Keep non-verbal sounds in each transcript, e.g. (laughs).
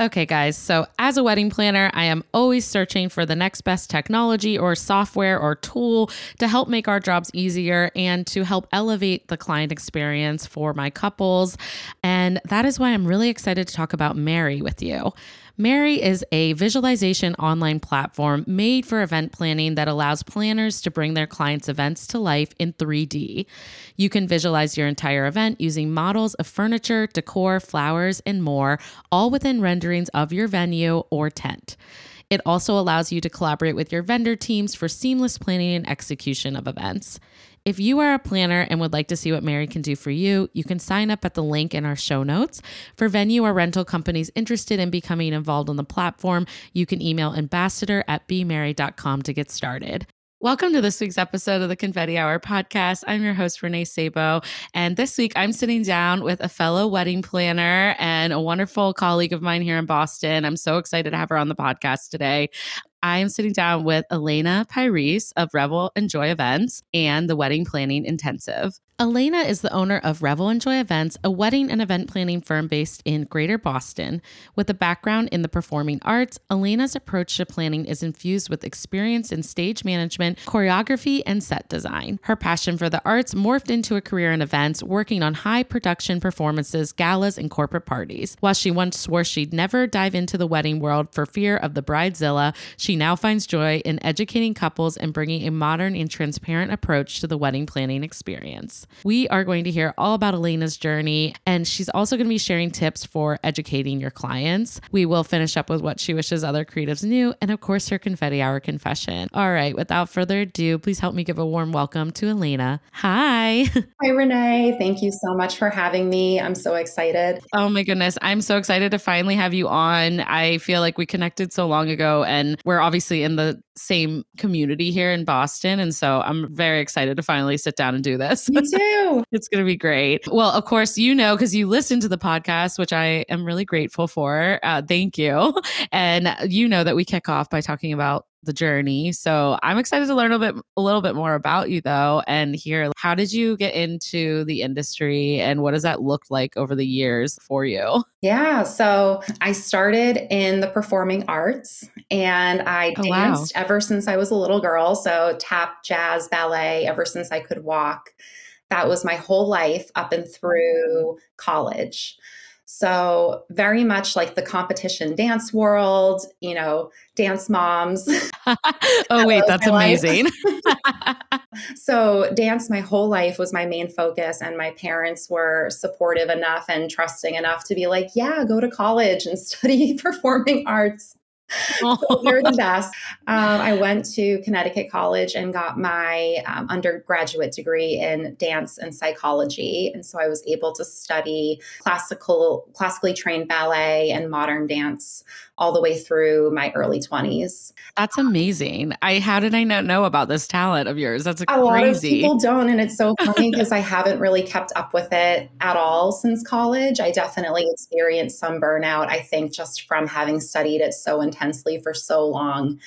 Okay, guys. So, as a wedding planner, I am always searching for the next best technology or software or tool to help make our jobs easier and to help elevate the client experience for my couples. And that is why I'm really excited to talk about Merri with you. Merri is a visualization online platform made for event planning that allows planners to bring their clients' events to life in 3D. You can visualize your entire event using models of furniture, decor, flowers, and more, all within renderings of your venue or tent. It also allows you to collaborate with your vendor teams for seamless planning and execution of events. If you are a planner and would like to see what Merri can do for you, you can sign up at the link in our show notes. For venue or rental companies interested in becoming involved on the platform, you can email ambassador at bmary.com to get started. Welcome to this week's episode of the Confetti Hour podcast. I'm your host, Renee Sabo. And this week, I'm sitting down with a fellow wedding planner and a wonderful colleague of mine here in Boston. I'm so excited to have her on the podcast today. I am sitting down with Elaina Pires of Revel and Joy Events and the Wedding Planning Intensive. Elaina is the owner of Revel and Joy Events, a wedding and event planning firm based in Greater Boston. With a background in the performing arts, Elaina's approach to planning is infused with experience in stage management, choreography, and set design. Her passion for the arts morphed into a career in events, working on high production performances, galas, and corporate parties. While she once swore she'd never dive into the wedding world for fear of the bridezilla, she now finds joy in educating couples and bringing a modern and transparent approach to the wedding planning experience. We are going to hear all about Elaina's journey, and she's also going to be sharing tips for educating your clients. We will finish up with what she wishes other creatives knew, and of course, her confetti hour confession. All right, without further ado, please help me give a warm welcome to Elaina. Hi. (laughs) Hi, Renee. Thank you so much for having me. I'm so excited. Oh, my goodness. I'm so excited to finally have you on. I feel like we connected so long ago, and we're obviously in the same community here in Boston. And so I'm very excited to finally sit down and do this. Me too. It's going to be great. Well, of course, you know, because you listen to the podcast, which I am really grateful for. Uh, thank you. (laughs) And you know that we kick off by talking about the journey. So I'm excited to learn a bit a little bit more about you though and hear how did you get into the industry and what does that look like over the years for you? Yeah, so I started in the performing arts and I oh, danced wow. ever since I was a little girl, so tap, jazz, ballet ever since I could walk. That was my whole life up and through college. So, very much like the competition dance world, you know, dance moms. (laughs) (laughs) oh, wait, that's amazing. (laughs) so, dance my whole life was my main focus. And my parents were supportive enough and trusting enough to be like, yeah, go to college and study performing arts. So (laughs) they're the best. Um, I went to Connecticut College and got my um, undergraduate degree in dance and psychology, and so I was able to study classical, classically trained ballet and modern dance all the way through my early 20s. That's amazing. I how did I not know about this talent of yours? That's a, a crazy. lot of people don't and it's so (laughs) funny because I haven't really kept up with it at all since college. I definitely experienced some burnout I think just from having studied it so intensely for so long.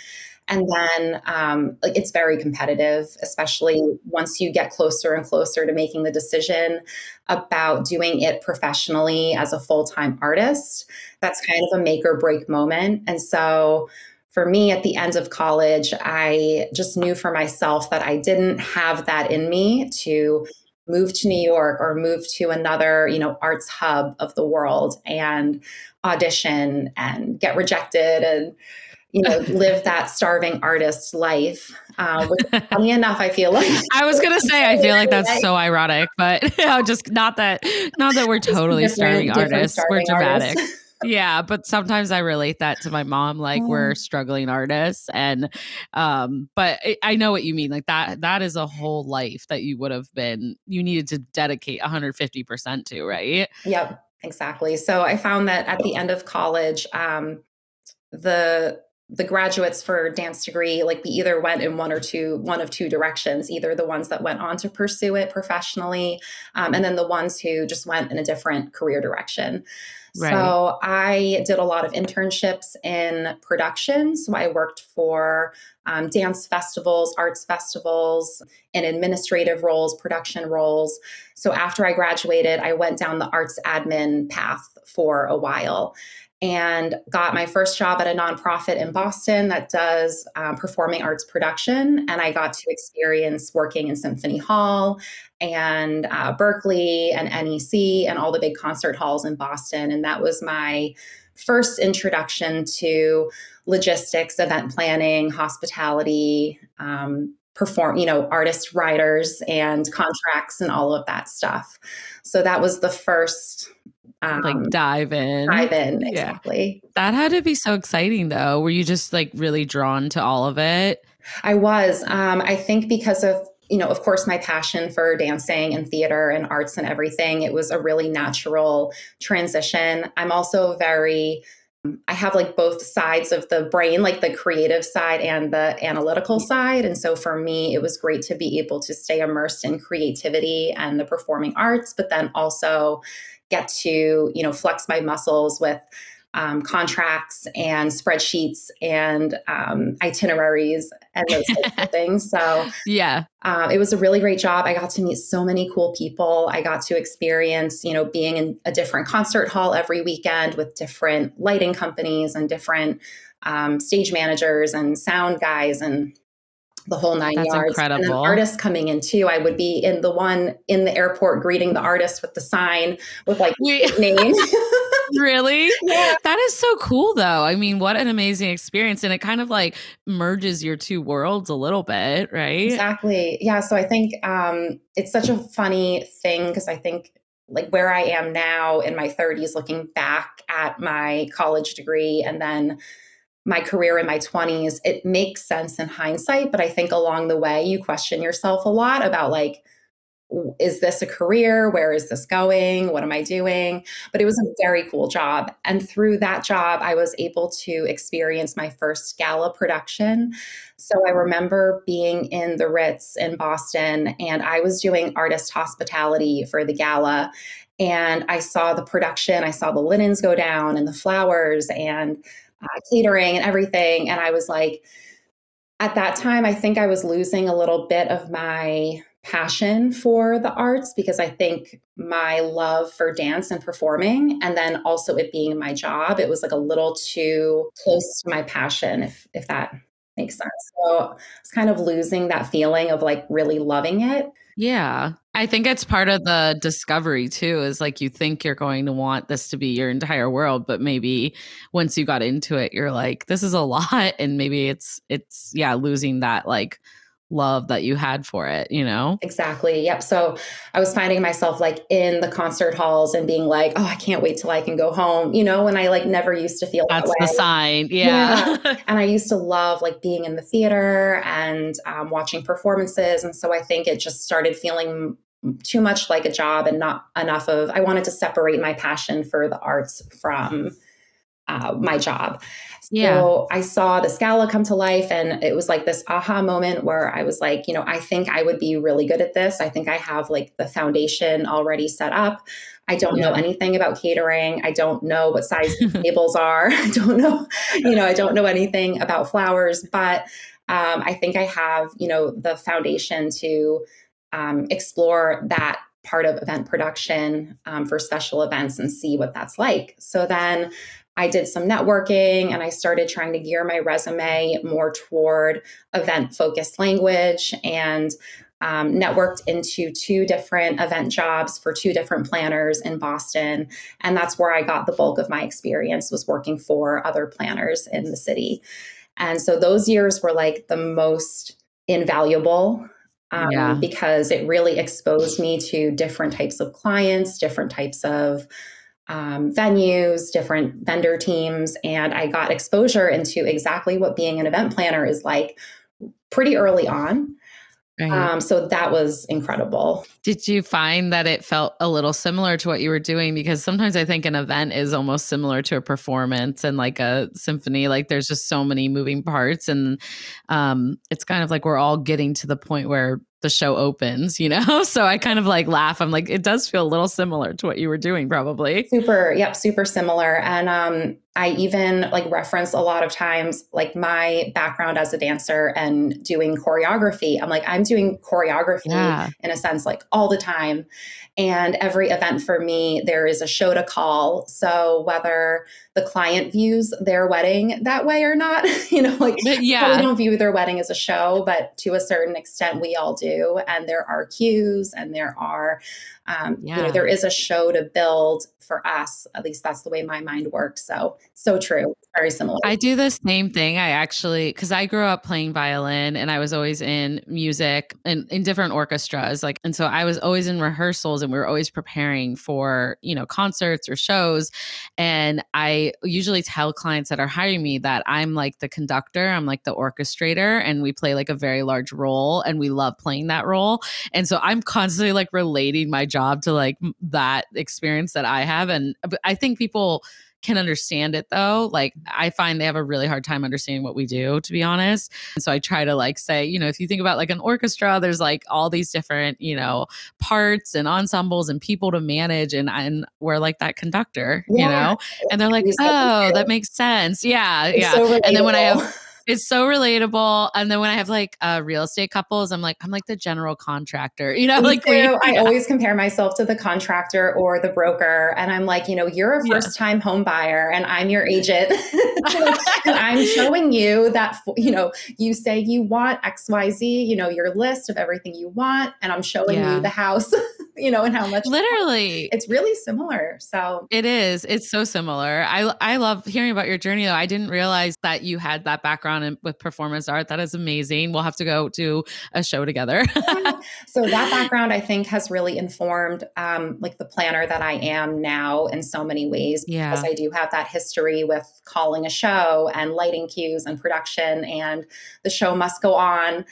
And then um, it's very competitive, especially once you get closer and closer to making the decision about doing it professionally as a full time artist. That's kind of a make or break moment. And so for me at the end of college, I just knew for myself that I didn't have that in me to move to New York or move to another, you know, arts hub of the world and audition and get rejected and you know live that starving artist life Uh, which, funny (laughs) enough, I feel like I was gonna say I feel like that's (laughs) so ironic, but (laughs) just not that not that we're totally starving artists. We're dramatic. Artists. yeah, but sometimes I relate that to my mom. Like we're mm. struggling artists, and um, but I know what you mean. Like that that is a whole life that you would have been you needed to dedicate 150 percent to, right? Yep, exactly. So I found that at the end of college, um, the the graduates for dance degree like we either went in one or two one of two directions either the ones that went on to pursue it professionally um, and then the ones who just went in a different career direction Right. So I did a lot of internships in production. So I worked for um, dance festivals, arts festivals, in administrative roles, production roles. So after I graduated, I went down the arts admin path for a while and got my first job at a nonprofit in Boston that does um, performing arts production. And I got to experience working in Symphony Hall and uh, Berklee and NEC and all the big concert halls in Boston. And that was my first introduction to logistics, event planning, hospitality, um, perform, you know, artist writers and contracts and all of that stuff. So that was the first um, like dive in. Dive in, exactly. Yeah. That had to be so exciting though. Were you just like really drawn to all of it? I was. Um, I think because of you know, of course, my passion for dancing and theater and arts and everything, it was a really natural transition. I'm also very, I have like both sides of the brain, like the creative side and the analytical side. And so for me, it was great to be able to stay immersed in creativity and the performing arts, but then also get to you know flex my muscles with um, contracts and spreadsheets and um, itineraries and those types of (laughs) things. So yeah, uh, it was a really great job. I got to meet so many cool people. I got to experience, you know, being in a different concert hall every weekend with different lighting companies and different um, stage managers and sound guys and the whole nine That's yards. Incredible. And then artists coming in too. I would be in the one in the airport greeting the artist with the sign with like name. (laughs) really? Yeah. That is so cool though. I mean, what an amazing experience. And it kind of like merges your two worlds a little bit, right? Exactly. Yeah. So I think um, it's such a funny thing because I think like where I am now in my 30s, looking back at my college degree and then my career in my 20s, it makes sense in hindsight. But I think along the way, you question yourself a lot about like, is this a career? Where is this going? What am I doing? But it was a very cool job. And through that job, I was able to experience my first gala production. So I remember being in the Ritz in Boston, and I was doing artist hospitality for the gala. And I saw the production, I saw the linens go down and the flowers, and uh, catering and everything. And I was like, at that time, I think I was losing a little bit of my passion for the arts because I think my love for dance and performing, and then also it being my job, it was like a little too close to my passion, if if that makes sense. So I was kind of losing that feeling of like really loving it. Yeah. I think it's part of the discovery too, is like you think you're going to want this to be your entire world, but maybe once you got into it, you're like, this is a (laughs) lot. And maybe it's, it's, yeah, losing that like love that you had for it, you know? Exactly. Yep. So I was finding myself like in the concert halls and being like, oh, I can't wait till I can go home, you know, when I like never used to feel That's that the sign. Yeah. yeah. (laughs) and I used to love like being in the theater and um, watching performances. And so I think it just started feeling too much like a job and not enough of, I wanted to separate my passion for the arts from uh, my job. Yeah. So I saw the Scala come to life and it was like this aha moment where I was like, you know, I think I would be really good at this. I think I have like the foundation already set up. I don't yeah. know anything about catering. I don't know what size (laughs) tables are. (laughs) I don't know, you know, I don't know anything about flowers, but um, I think I have, you know, the foundation to um, explore that part of event production um, for special events and see what that's like. So then I did some networking and I started trying to gear my resume more toward event focused language and um, networked into two different event jobs for two different planners in Boston. And that's where I got the bulk of my experience was working for other planners in the city. And so those years were like the most invaluable um, Yeah. because it really exposed me to different types of clients, different types of um, venues, different vendor teams, and I got exposure into exactly what being an event planner is like pretty early on. Right. Um, so that was incredible. Did you find that it felt a little similar to what you were doing? Because sometimes I think an event is almost similar to a performance and like a symphony. Like there's just so many moving parts, and um, it's kind of like we're all getting to the point where the show opens, you know? (laughs) So I kind of like laugh. I'm like, it does feel a little similar to what you were doing, probably. Super, yep, super similar. And um, I even like reference a lot of times like my background as a dancer and doing choreography. I'm like, I'm doing choreography Yeah. in a sense, like all the time. And every event for me, there is a show to call. So whether the client views their wedding that way or not, (laughs) you know, like But yeah. don't view their wedding as a show, but to a certain extent, we all do. And there are cues and there are, um, you know, there is a show to build for us. At least that's the way my mind works. So, so true. Very similar. I do the same thing. I actually, because I grew up playing violin and I was always in music and in different orchestras. Like, and so I was always in rehearsals and we were always preparing for, you know, concerts or shows. And I usually tell clients that are hiring me that I'm like the conductor, I'm like the orchestrator, and we play like a very large role and we love playing that role. And so I'm constantly like relating my job to like that experience that I have. And I think people, can understand it though. Like I find they have a really hard time understanding what we do, to be honest. And so I try to like say, you know, if you think about like an orchestra, there's like all these different, you know, parts and ensembles and people to manage, and and we're like that conductor, you know. And they're like, oh, that makes sense. Yeah, It's yeah. so and then when I have. (laughs) it's so relatable. And then when I have like uh, real estate couples, I'm like, I'm like the general contractor, (laughs) you know, Me like we, too. I always compare myself to the contractor or the broker. And I'm like, you know, you're a first time home buyer and I'm your (laughs) agent. (laughs) and I'm showing you that, you know, you say you want XYZ, you know, your list of everything you want. And I'm showing Yeah. you the house, you know, and how much literally it's really similar. So It is. It's so similar. I I love hearing about your journey though. I didn't realize that you had that background in, with performance art. That is amazing. We'll have to go do a show together. (laughs) so that background i think has really informed um, like the planner that i am now in so many ways Yeah. because i do have that history with calling a show and lighting cues and production and the show must go on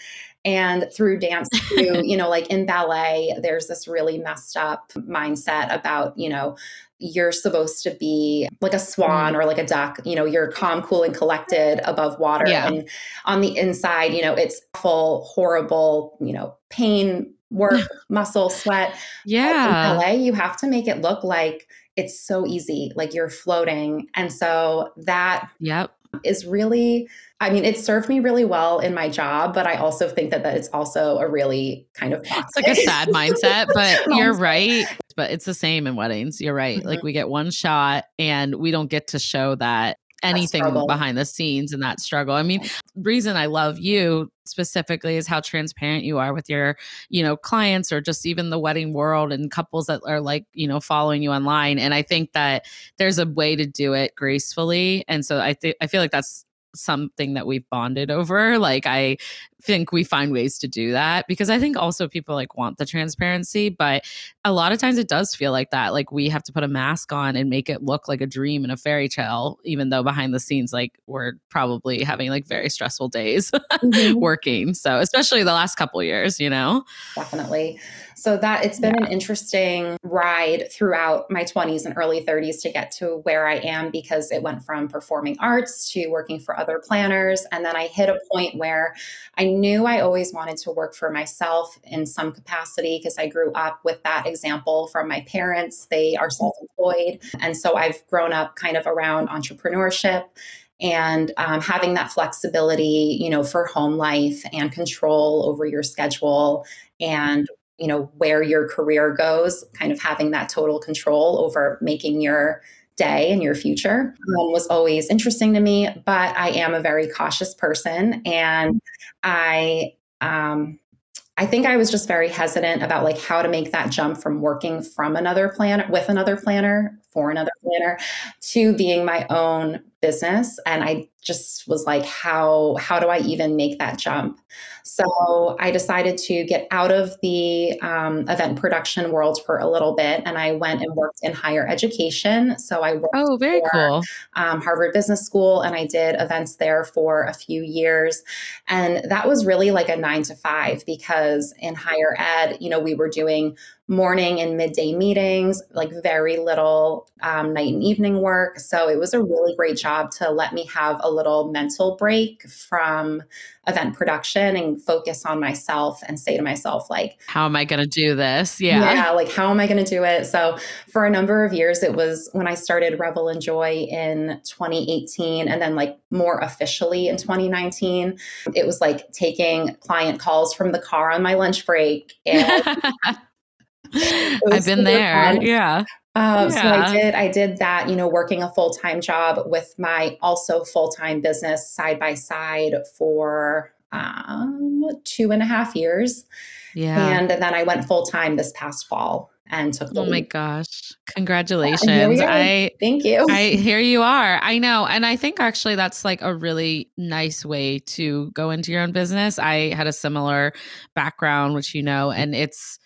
and through dance (laughs) too you know like in ballet there's this really messed up mindset about you know you're supposed to be like a swan mm. or like a duck you know you're calm cool and collected above water Yeah. and on the inside you know it's full horrible you know pain work (laughs) muscle sweat But yeah. in LA, you have to make it look like it's so easy, like you're floating. And so that Yep. Is really, I mean, it served me really well in my job, but I also think that, that it's also a really kind of It's like a sad mindset, (laughs) but you're right. But it's the same in weddings. You're right. Like mm-hmm. we get one shot and we don't get to show that anything behind the scenes and that struggle. I mean, reason I love you specifically is how transparent you are with your, you know, clients or just even the wedding world and couples that are like, you know, following you online. And I think that there's a way to do it gracefully. And so I think I feel like that's something that we've bonded over. Like I think we find ways to do that because I think also people like want the transparency, but a lot of times it does feel like that. Like we have to put a mask on and make it look like a dream and a fairy tale, even though behind the scenes, like we're probably having like very stressful days (laughs) Mhm. working. So especially the last couple years, you know? definitely. So that it's been an interesting ride throughout my 20s and early 30s to get to where I am because it went from performing arts to working for other planners and then I hit a point where I knew I always wanted to work for myself in some capacity because I grew up with that example from my parents. They are self-employed and so I've grown up kind of around entrepreneurship and um, having that flexibility you know for home life and control over your schedule and you know where your career goes kind of having that total control over making your day in your future. Um, was always interesting to me but i am a very cautious person and i um, i think i was just very hesitant about like how to make that jump from working from another planner with another planner for another planner to being my own business and i just was like how how do i even make that jump? So i decided to get out of the um, event production world for a little bit and i went and worked in higher education. So i worked oh very for, cool. um, harvard business school and i did events there for a few years. And that was really like a nine to five because in higher ed you know we were doing morning and midday meetings, like very little um, night and evening work. So it was a really great job to let me have a little mental break from event production and focus on myself and say to myself, like, how am I going to do this? Yeah. Yeah. Like, how am I going to do it? So for a number of years, it was when I started Revel and Joy in 2018 and then like more officially in 2019, it was like taking client calls from the car on my lunch break and (laughs) I've been there. Fun. Yeah. Uh, yeah. So I did. I did that. You know, working a full time job with my also full time business side by side for um, two and a half years. Yeah. And then I went full time this past fall and took. oh my gosh! Congratulations! I thank you. I here you are. I know, and I think actually that's like a really nice way to go into your own business. I had a similar background, which you know, and it's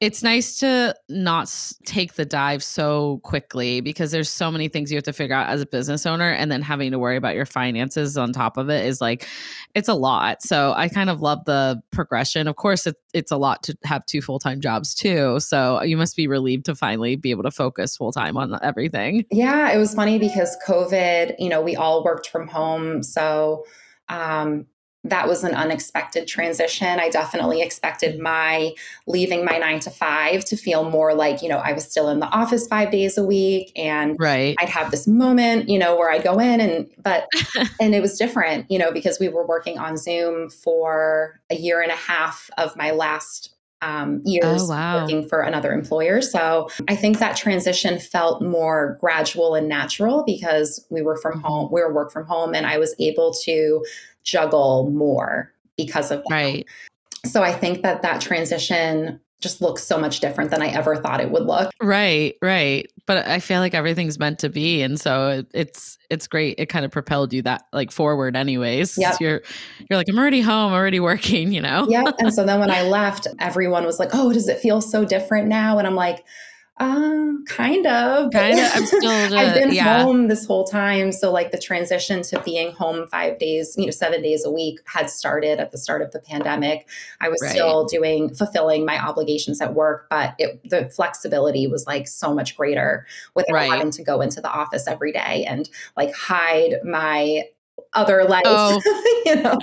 it's nice to not take the dive so quickly because there's so many things you have to figure out as a business owner and then having to worry about your finances on top of it is like it's a lot. So i kind of love the progression. Of course it, it's a lot to have two full-time jobs too so you must be relieved to finally be able to focus full-time on everything. Yeah it was funny because covid you know we all worked from home so um, that was an unexpected transition. I definitely expected my leaving my nine to five to feel more like, you know, I was still in the office five days a week and right. I'd have this moment, you know, where I'd go in and, but, (laughs) and it was different, you know, because we were working on Zoom for a year and a half of my last um, years oh, wow. working for another employer. So I think that transition felt more gradual and natural because we were from mm-hmm. home, we were work from home, and I was able to juggle more because of that. Right. So I think that that transition just looks so much different than I ever thought it would look. Right, right. But I feel like everything's meant to be, and so it's it's great. It kind of propelled you that like forward, anyways. Yeah, you're you're like I'm already home, already working, you know. yeah. And so then when I (laughs) left, everyone was like, "Oh, does it feel so different now?" And I'm like um, kind of. Kind of. I'm (laughs) still. I've been yeah. home this whole time, so like the transition to being home five days, you know, seven days a week had started at the start of the pandemic. I was right. still doing fulfilling my obligations at work, but it, the flexibility was like so much greater without right. having to go into the office every day and like hide my other life, oh. (laughs) you know,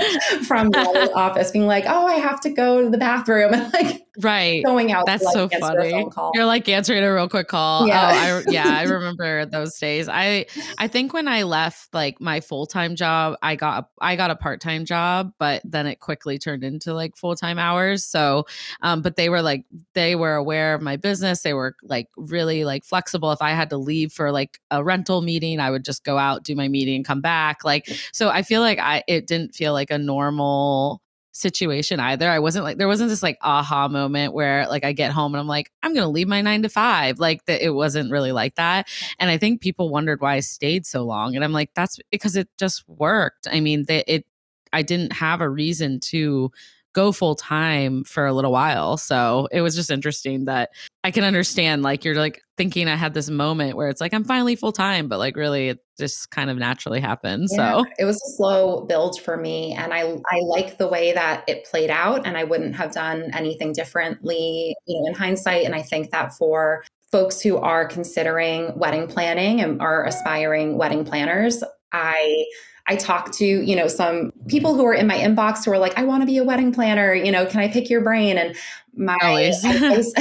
from the (laughs) office, being like, "Oh, I have to go to the bathroom," and like right going out. That's like, so funny. You're like answering a real quick call. Yeah, oh, I, yeah, I (laughs) remember those days. I I think when I left like my full time job, I got I got a part time job, but then it quickly turned into like full time hours. So, um, but they were like they were aware of my business. They were like really like flexible. If I had to leave for like a rental meeting, I would just go out, do my meeting, come back. Like so, I feel like I it didn't feel like a normal situation either. I wasn't like there wasn't this like aha moment where like I get home and I'm like I'm going to leave my 9 to 5. Like that it wasn't really like that. And I think people wondered why I stayed so long and I'm like that's because it just worked. I mean, that it I didn't have a reason to go full time for a little while. So it was just interesting that I can understand like you're like thinking I had this moment where it's like I'm finally full time, but like really it just kind of naturally happened. Yeah, so it was a slow build for me. And I I like the way that it played out and I wouldn't have done anything differently, you know, in hindsight. And I think that for folks who are considering wedding planning and are aspiring wedding planners, I I talked to, you know, some people who are in my inbox who are like, I want to be a wedding planner, you know, can I pick your brain? And my (laughs) advice,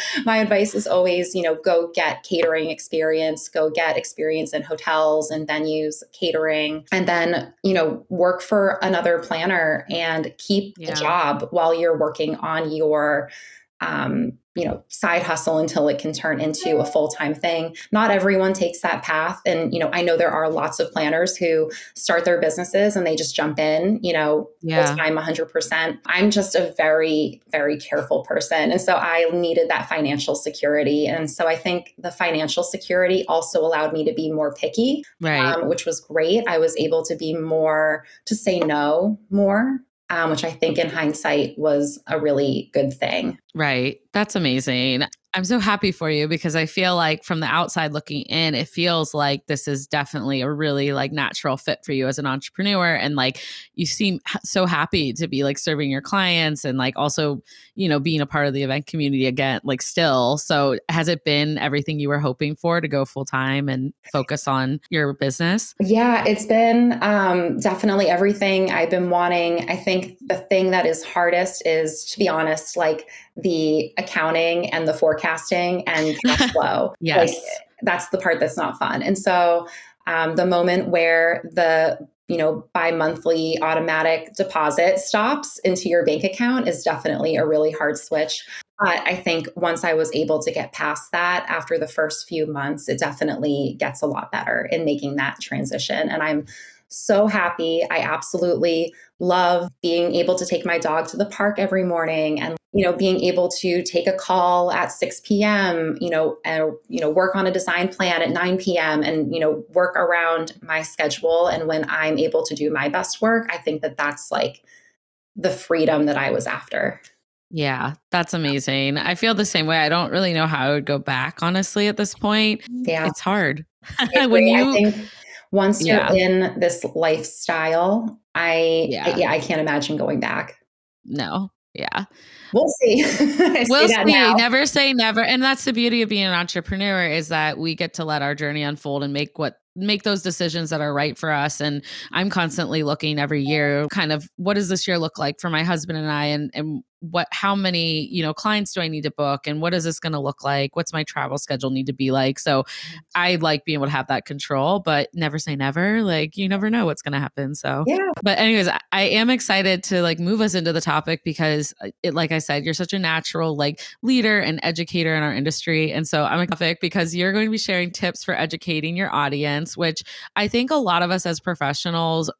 (laughs) my advice is always, you know, go get catering experience, go get experience in hotels and venues, catering, and then, you know, work for another planner and keep yeah. the job while you're working on your um, you know side hustle until it can turn into a full-time thing. Not everyone takes that path. And you know i know there are lots of planners who start their businesses and they just jump in you know yeah. full-time 100% i'm just a very very careful person. And so i needed that financial security. And so i think the financial security also allowed me to be more picky right. um, which was great. I was able to be more to say no more um, which I think in hindsight was a really good thing. Right. That's amazing. I'm so happy for you because I feel like from the outside looking in, it feels like this is definitely a really like natural fit for you as an entrepreneur. And like you seem so happy to be like serving your clients and like also, you know, being a part of the event community again, like still. So has it been everything you were hoping for to go full time and focus on your business? Yeah, it's been um, definitely everything I've been wanting. I think the thing that is hardest is, to be honest, like the accounting and the forecasting and (laughs) cash flow. yes. Like, that's the part that's not fun. And so um, the moment where the you know bi-monthly automatic deposit stops into your bank account is definitely a really hard switch but i think once i was able to get past that after the first few months it definitely gets a lot better in making that transition and i'm so happy i absolutely love being able to take my dog to the park every morning and you know being able to take a call at 6 p.m you know and you know work on a design plan at 9 p.m and you know work around my schedule and when i'm able to do my best work i think that that's like the freedom that i was after yeah, that's amazing. I feel the same way. I don't really know how I would go back, honestly, at this point. Yeah. It's hard. (laughs) when you I think once yeah. you're in this lifestyle, I yeah. yeah, I can't imagine going back. No. Yeah. We'll see. (laughs) we'll see. Now. Never say never. And that's the beauty of being an entrepreneur is that we get to let our journey unfold and make what make those decisions that are right for us and i'm constantly looking every year kind of what does this year look like for my husband and i and and what how many you know clients do i need to book and what is this going to look like? What's my travel schedule need to be like? So i like being able to have that control but never say never like you never know what's going to happen so. Yeah. But anyways I, I am excited to like move us into the topic because uh, it like i said you're such a natural like leader and educator in our industry and so i'm a topic because you're going to be sharing tips for educating your audience which i think a lot of us as professionals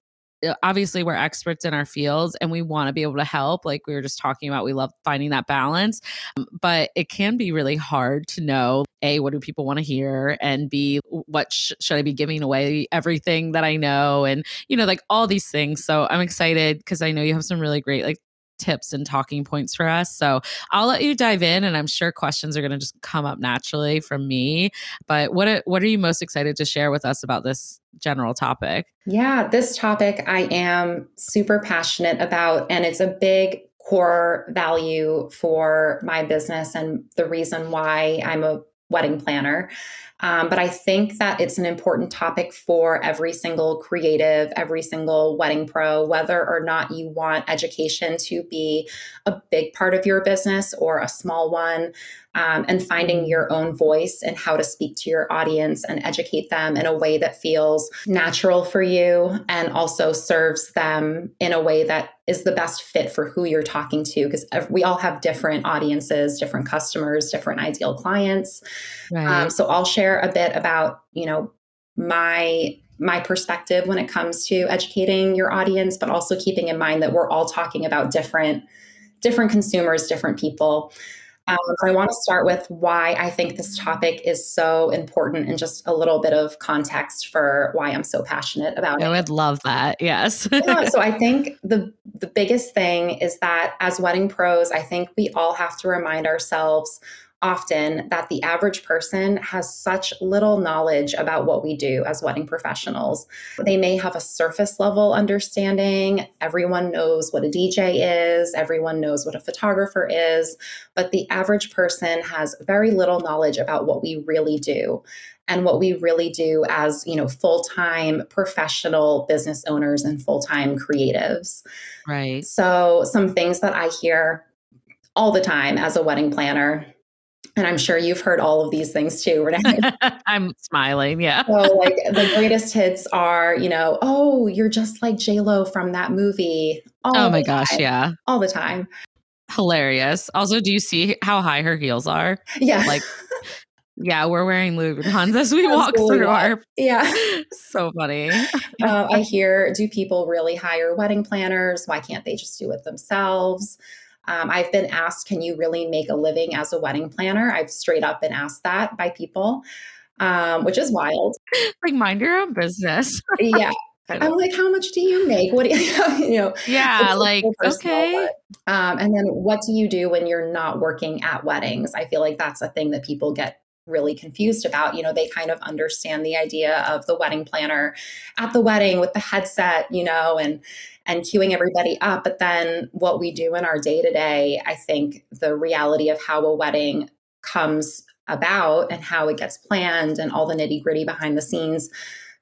obviously we're experts in our fields and we want to be able to help like we were just talking about we love finding that balance um, but it can be really hard to know a what do people want to hear and b what sh- should i be giving away everything that i know and you know like all these things so i'm excited because i know you have some really great like tips and talking points for us. So I'll let you dive in, and I'm sure questions are going to just come up naturally from me. But what what are you most excited to share with us about this general topic? Yeah, this topic I am super passionate about, and it's a big core value for my business and the reason why I'm a wedding planner. Um, but I think that it's an important topic for every single creative, every single wedding pro, whether or not you want education to be a big part of your business or a small one um, and finding your own voice and how to speak to your audience and educate them in a way that feels natural for you and also serves them in a way that is the best fit for who you're talking to because we all have different audiences different customers different ideal clients right. um, so i'll share a bit about you know my my perspective when it comes to educating your audience but also keeping in mind that we're all talking about different different consumers different people um, so I want to start with why I think this topic is so important and just a little bit of context for why I'm so passionate about I it. I would love that. Yes. yeah, (laughs) so I think the the biggest thing is that as wedding pros, I think we all have to remind ourselves often that the average person has such little knowledge about what we do as wedding professionals. They may have a surface level understanding. Everyone knows what a DJ is, everyone knows what a photographer is, but the average person has very little knowledge about what we really do and what we really do as you know full-time professional business owners and full-time creatives right so some things that i hear all the time as a wedding planner and I'm sure you've heard all of these things too, Renee. (laughs) I'm smiling. Yeah. so like the greatest hits are, you know, oh, you're just like J Lo from that movie. oh my gosh, yeah, all the time. hilarious. Also, do you see how high her heels are? Yeah. Like, yeah, we're wearing Louis Vuittons as we walk through our. Yeah. (laughs) So funny. uh, I hear, do people really hire wedding planners? Why can't they just do it themselves? Um, I've been asked, can you really make a living as a wedding planner? I've straight up been asked that by people, um, which is wild. Like, (laughs) mind your own business. yeah. (laughs) I'm like, how much do you make? What do you, (laughs) you know? Yeah, like, okay. Um, and then what do you do when you're not working at weddings? I feel like that's a thing that people get really confused about. You know, they kind of understand the idea of the wedding planner at the wedding with the headset, you know, and and queuing everybody up. But then what we do in our day to day, I think the reality of how a wedding comes about and how it gets planned and all the nitty gritty behind the scenes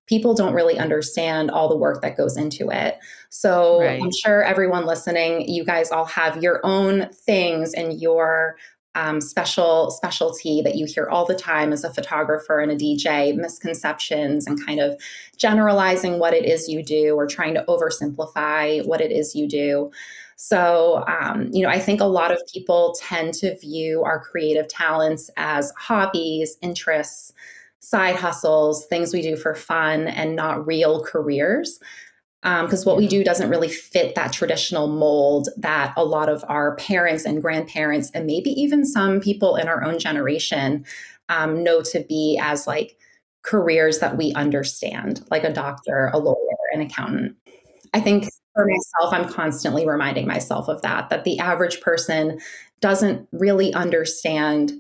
people don't really understand all the work that goes into it. So right. I'm sure everyone listening, you guys all have your own things and your um, special specialty that you hear all the time as a photographer and a DJ, misconceptions and kind of generalizing what it is you do or trying to oversimplify what it is you do. So, um, you know, I think a lot of people tend to view our creative talents as hobbies, interests, side hustles, things we do for fun, and not real careers. Because um, what we do doesn't really fit that traditional mold that a lot of our parents and grandparents, and maybe even some people in our own generation, um, know to be as like careers that we understand, like a doctor, a lawyer, an accountant. I think for myself, I'm constantly reminding myself of that, that the average person doesn't really understand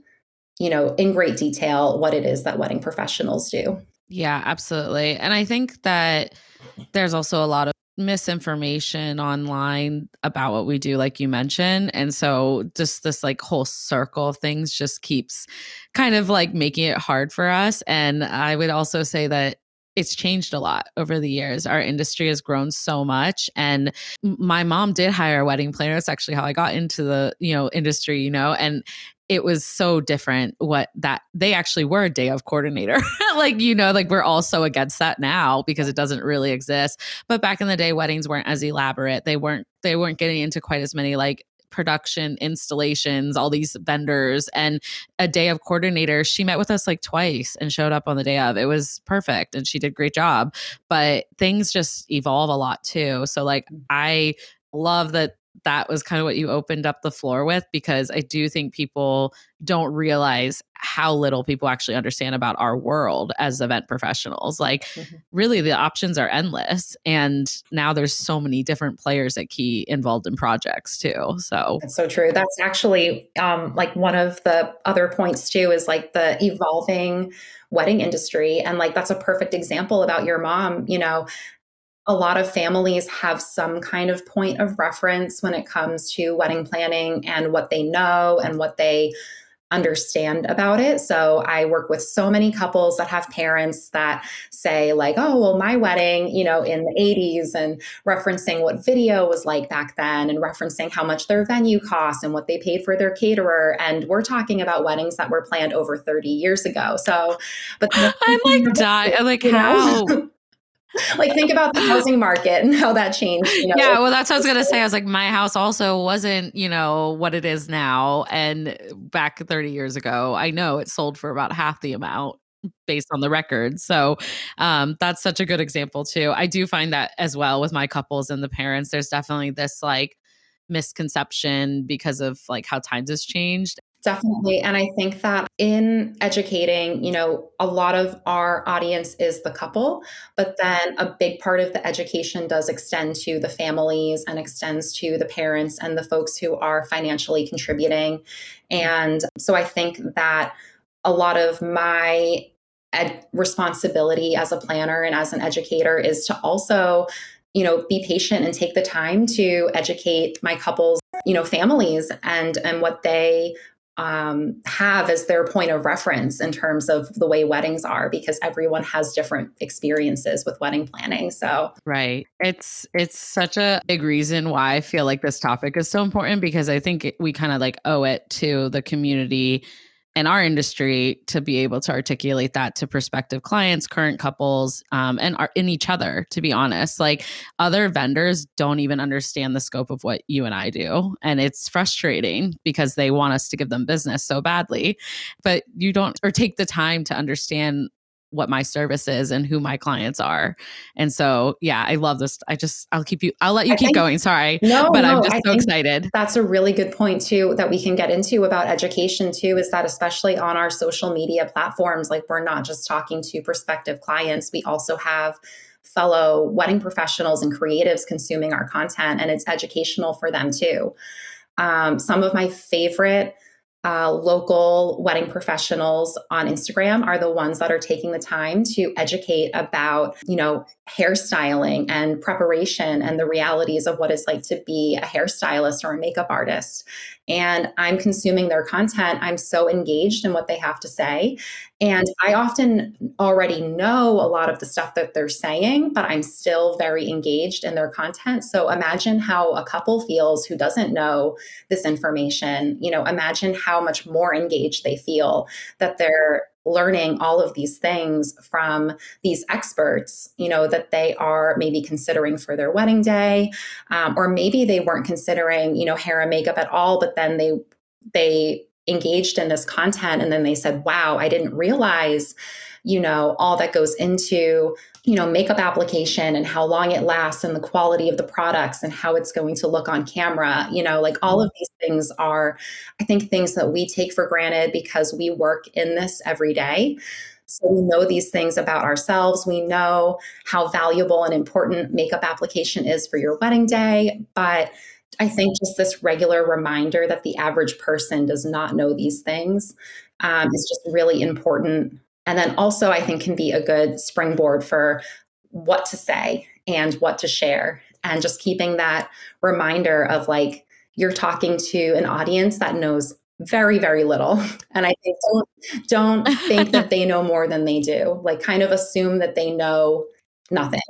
you know, in great detail what it is that wedding professionals do. Yeah, absolutely. And I think that there's also a lot of misinformation online about what we do like you mentioned and so just this like whole circle of things just keeps kind of like making it hard for us and i would also say that it's changed a lot over the years. Our industry has grown so much and my mom did hire a wedding planner. That's actually how I got into the, you know, industry, you know, and it was so different what that they actually were a day of coordinator. (laughs) like, you know, like we're all so against that now because it doesn't really exist. But back in the day, weddings weren't as elaborate. They weren't they weren't getting into quite as many like production installations, all these vendors, and a day of coordinator. She met with us like twice and showed up on the day of. It was perfect and she did great job. But things just evolve a lot too. So like mm. I love that that was kind of what you opened up the floor with because I do think people don't realize how little people actually understand about our world as event professionals. Like, mm-hmm. really, the options are endless. And now there's so many different players at Key involved in projects too. So that's so true. That's actually um, like one of the other points too is like the evolving wedding industry. And like, that's a perfect example about your mom. You know, a lot of families have some kind of point of reference when it comes to wedding planning and what they know and what they understand about it. So I work with so many couples that have parents that say like, "Oh, well my wedding, you know, in the 80s and referencing what video was like back then and referencing how much their venue costs and what they paid for their caterer and we're talking about weddings that were planned over 30 years ago." So, but (laughs) I'm like (laughs) dying like how like think about the housing market and how that changed. You know? Yeah, well, that's what I was gonna say. I was like, my house also wasn't, you know, what it is now. And back 30 years ago, I know it sold for about half the amount based on the record. So um, that's such a good example too. I do find that as well with my couples and the parents. There's definitely this like misconception because of like how times has changed Definitely. And I think that in educating, you know, a lot of our audience is the couple, but then a big part of the education does extend to the families and extends to the parents and the folks who are financially contributing. And so I think that a lot of my ed- responsibility as a planner and as an educator is to also you know be patient and take the time to educate my couples you know families and and what they um, have as their point of reference in terms of the way weddings are because everyone has different experiences with wedding planning. So right. It's it's such a big reason why i feel like this topic is so important because i think we kind of like owe it to the community in our industry to be able to articulate that to prospective clients, current couples, um, and are in each other. To be honest, like other vendors don't even understand the scope of what you and I do, and it's frustrating because they want us to give them business so badly, but you don't or take the time to understand what my service is and who my clients are. And so, yeah, I love this. I just, I'll keep you, I'll let you keep think, going. Sorry. No, but no, I'm just I so excited. That's a really good point, too, that we can get into about education, too, is that especially on our social media platforms, like we're not just talking to prospective clients, we also have fellow wedding professionals and creatives consuming our content, and it's educational for them, too. Um, some of my favorite uh, local wedding professionals on Instagram are the ones that are taking the time to educate about, you know, hairstyling and preparation and the realities of what it's like to be a hairstylist or a makeup artist and I'm consuming their content, I'm so engaged in what they have to say. And I often already know a lot of the stuff that they're saying, but I'm still very engaged in their content. So imagine how a couple feels who doesn't know this information. You know, imagine how much more engaged they feel that they're learning all of these things from these experts you know that they are maybe considering for their wedding day um, or maybe they weren't considering you know hair and makeup at all but then they they engaged in this content and then they said wow i didn't realize you know all that goes into you know makeup application and how long it lasts and the quality of the products and how it's going to look on camera you know like all of these things are i think things that we take for granted because we work in this every day. So we know these things about ourselves. We know how valuable and important makeup application is for your wedding day. But I think just this regular reminder that the average person does not know these things um, is just really important and then also, I think, can be a good springboard for what to say and what to share. And just keeping that reminder of like, you're talking to an audience that knows very very little (laughs) and i think don't don't think that they know more than they do like kind of assume that they know nothing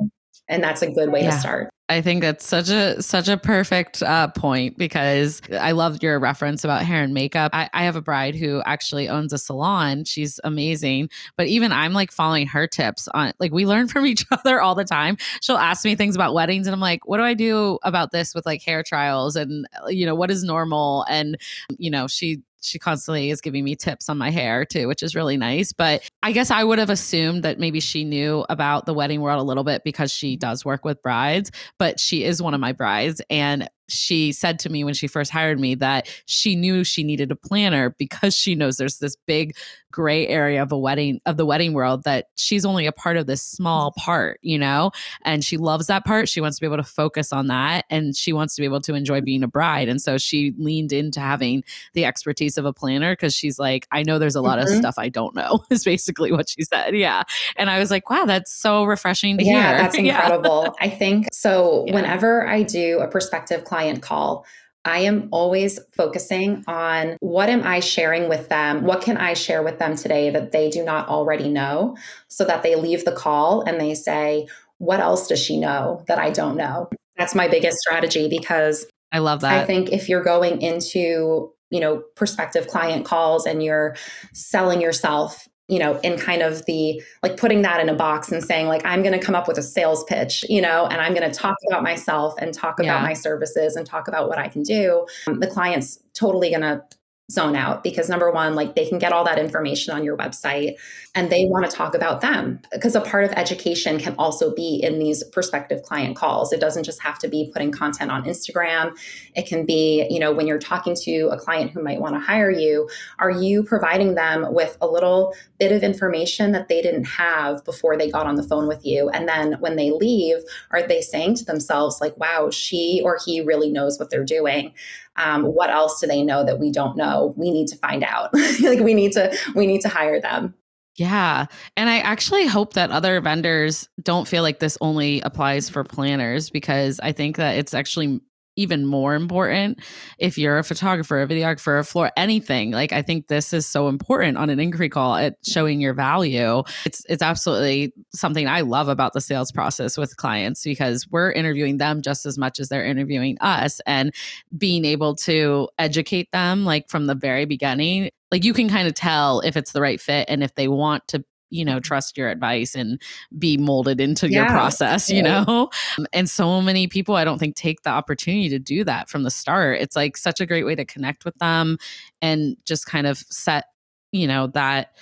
and that's a good way yeah. to start I think that's such a such a perfect uh, point because I loved your reference about hair and makeup. I, I, have a bride who actually owns a salon. She's amazing, but even I'm like following her tips on like we learn (laughs) from each other all the time. She'll ask me things about weddings, and I'm like, what do I do about this with like hair trials and you know what is normal? And you know she she constantly is giving me tips on my hair too, which is really nice. But I guess I would have assumed that maybe she knew about the wedding world a little bit because she mm-hmm. does work with brides, but she is one of my brides. And she said to me when she first hired me that she knew she needed a planner because she knows there's this big gray area of a wedding of the wedding world that she's only a part of this small part, you know? And she loves that part. She wants to be able to focus on that and she wants to be able to enjoy being a bride. And so she leaned into having the expertise of a planner because she's like, I know there's a lot mm-hmm. of stuff I don't know, (laughs) is basically what she said. Yeah. And I was like, wow, that's so refreshing to yeah, hear. That's (laughs) incredible. yeah. I think so. Yeah. Whenever I do a prospective client call, I am always focusing on what am I sharing with them? What can I share with them today that they do not already know so that they leave the call and they say, what else does she know that I don't know? That's my biggest strategy because I love that. I think if you're going into, you know, prospective client calls and you're selling yourself you know, in kind of the like putting that in a box and saying, like, I'm going to come up with a sales pitch, you know, and I'm going to talk about myself and talk about yeah. my services and talk about what I can do. Um, the client's totally going to zone out because number one like they can get all that information on your website and they want to talk about them because a part of education can also be in these prospective client calls. It doesn't just have to be putting content on instagram. It can be you know when you're talking to a client who might want to hire you are you providing them with a little bit of information that they didn't have before they got on the phone with you? And then when they leave are they saying to themselves like wow she or he really knows what they're doing um, what else do they know that we don't know? We need to find out. (laughs) Like we need to we need to hire them. Yeah. And I actually hope that other vendors don't feel like this only applies for planners because I think that it's actually even more important if you're a photographer, a videographer, a floor, anything. Like I think this is so important on an inquiry call at showing your value. It's it's absolutely something I love about the sales process with clients because we're interviewing them just as much as they're interviewing us and being able to educate them like from the very beginning like you can kind of tell if it's the right fit and if they want to you know mm-hmm. trust your advice and be molded into yeah, your process you know? (laughs) Um, and so many people i don't think take the opportunity to do that from the start. It's like such a great way to connect with them and just kind of set you know that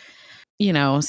you know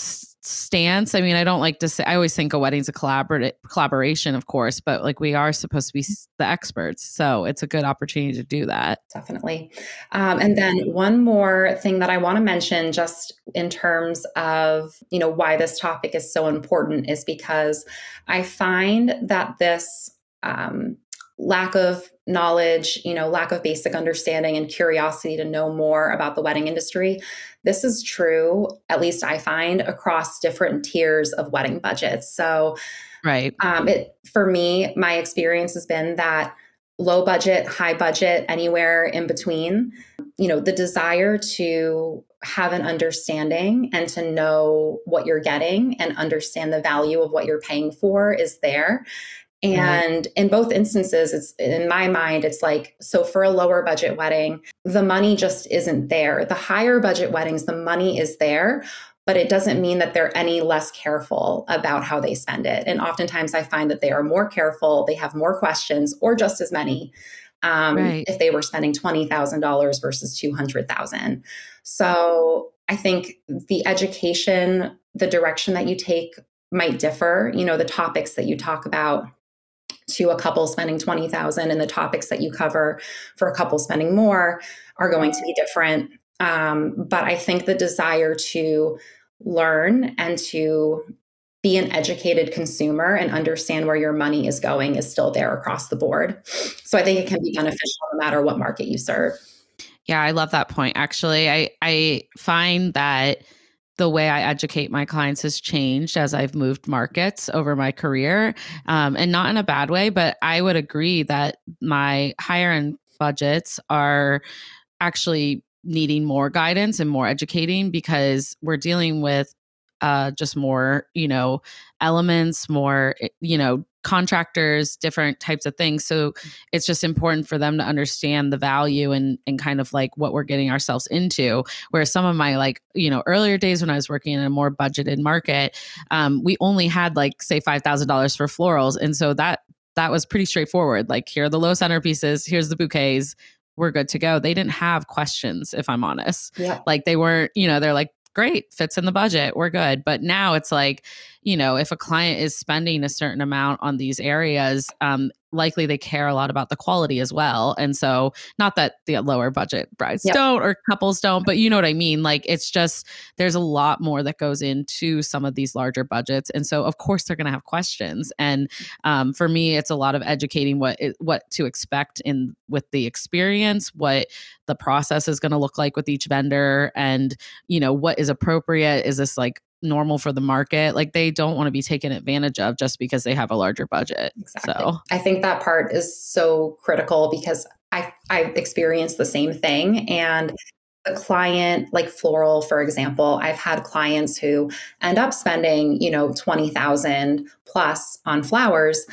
stance. I mean i don't like to say i always think a wedding's a collaborative collaboration of course but like we are supposed to be the experts so it's a good opportunity to do that. Definitely. Um, and then one more thing that i want to mention just in terms of you know why this topic is so important is because i find that this um, lack of knowledge, you know, lack of basic understanding and curiosity to know more about the wedding industry. This is true, at least I find, across different tiers of wedding budgets. So, right. Um, it for me, my experience has been that low budget, high budget, anywhere in between, you know, the desire to have an understanding and to know what you're getting and understand the value of what you're paying for is there. And in both instances, it's in my mind, it's like, so for a lower budget wedding, the money just isn't there. The higher budget weddings, the money is there, but it doesn't mean that they're any less careful about how they spend it. And oftentimes I find that they are more careful, they have more questions, or just as many. Um, right. If they were spending twenty thousand dollars versus two hundred thousand, so I think the education, the direction that you take might differ. You know, the topics that you talk about to a couple spending 20,000 and the topics that you cover for a couple spending more are going to be different. Um, but I think the desire to learn and to be an educated consumer and understand where your money is going is still there across the board. So I think it can be beneficial no matter what market you serve. Yeah, I love that point. Actually, I I find that the way I educate my clients has changed as I've moved markets over my career, um, and not in a bad way. But I would agree that my higher end budgets are actually needing more guidance and more educating because we're dealing with uh, just more, you know, elements, more, eh, you know, contractors, different types of things. So it's just important for them to understand the value and and kind of like what we're getting ourselves into. Where some of my like, you know, earlier days when I was working in a more budgeted market, um, we only had like say five thousand dollars for florals. And so that that was pretty straightforward. Like here are the low centerpieces, here's the bouquets, we're good to go. They didn't have questions, if I'm honest. Yeah. Like they weren't, you know, they're like, great, fits in the budget, we're good. But now it's like, you know, if a client is spending a certain amount on these areas, um, likely they care a lot about the quality as well. And so, not that the lower budget brides yep. don't or couples don't, but you know what I mean? Like, it's just there's a lot more that goes into some of these larger budgets. And so, of course, they're going to have questions. And um, for me, it's a lot of educating what it, what to expect in with the experience, what the process is going to look like with each vendor, and you know what is appropriate. Is this like normal for the market. Like they don't want to be taken advantage of just because they have a larger budget. Exactly. So I think that part is so critical because I I've experienced the same thing and the client like floral for example i've had clients who end up spending you know 20000 plus on flowers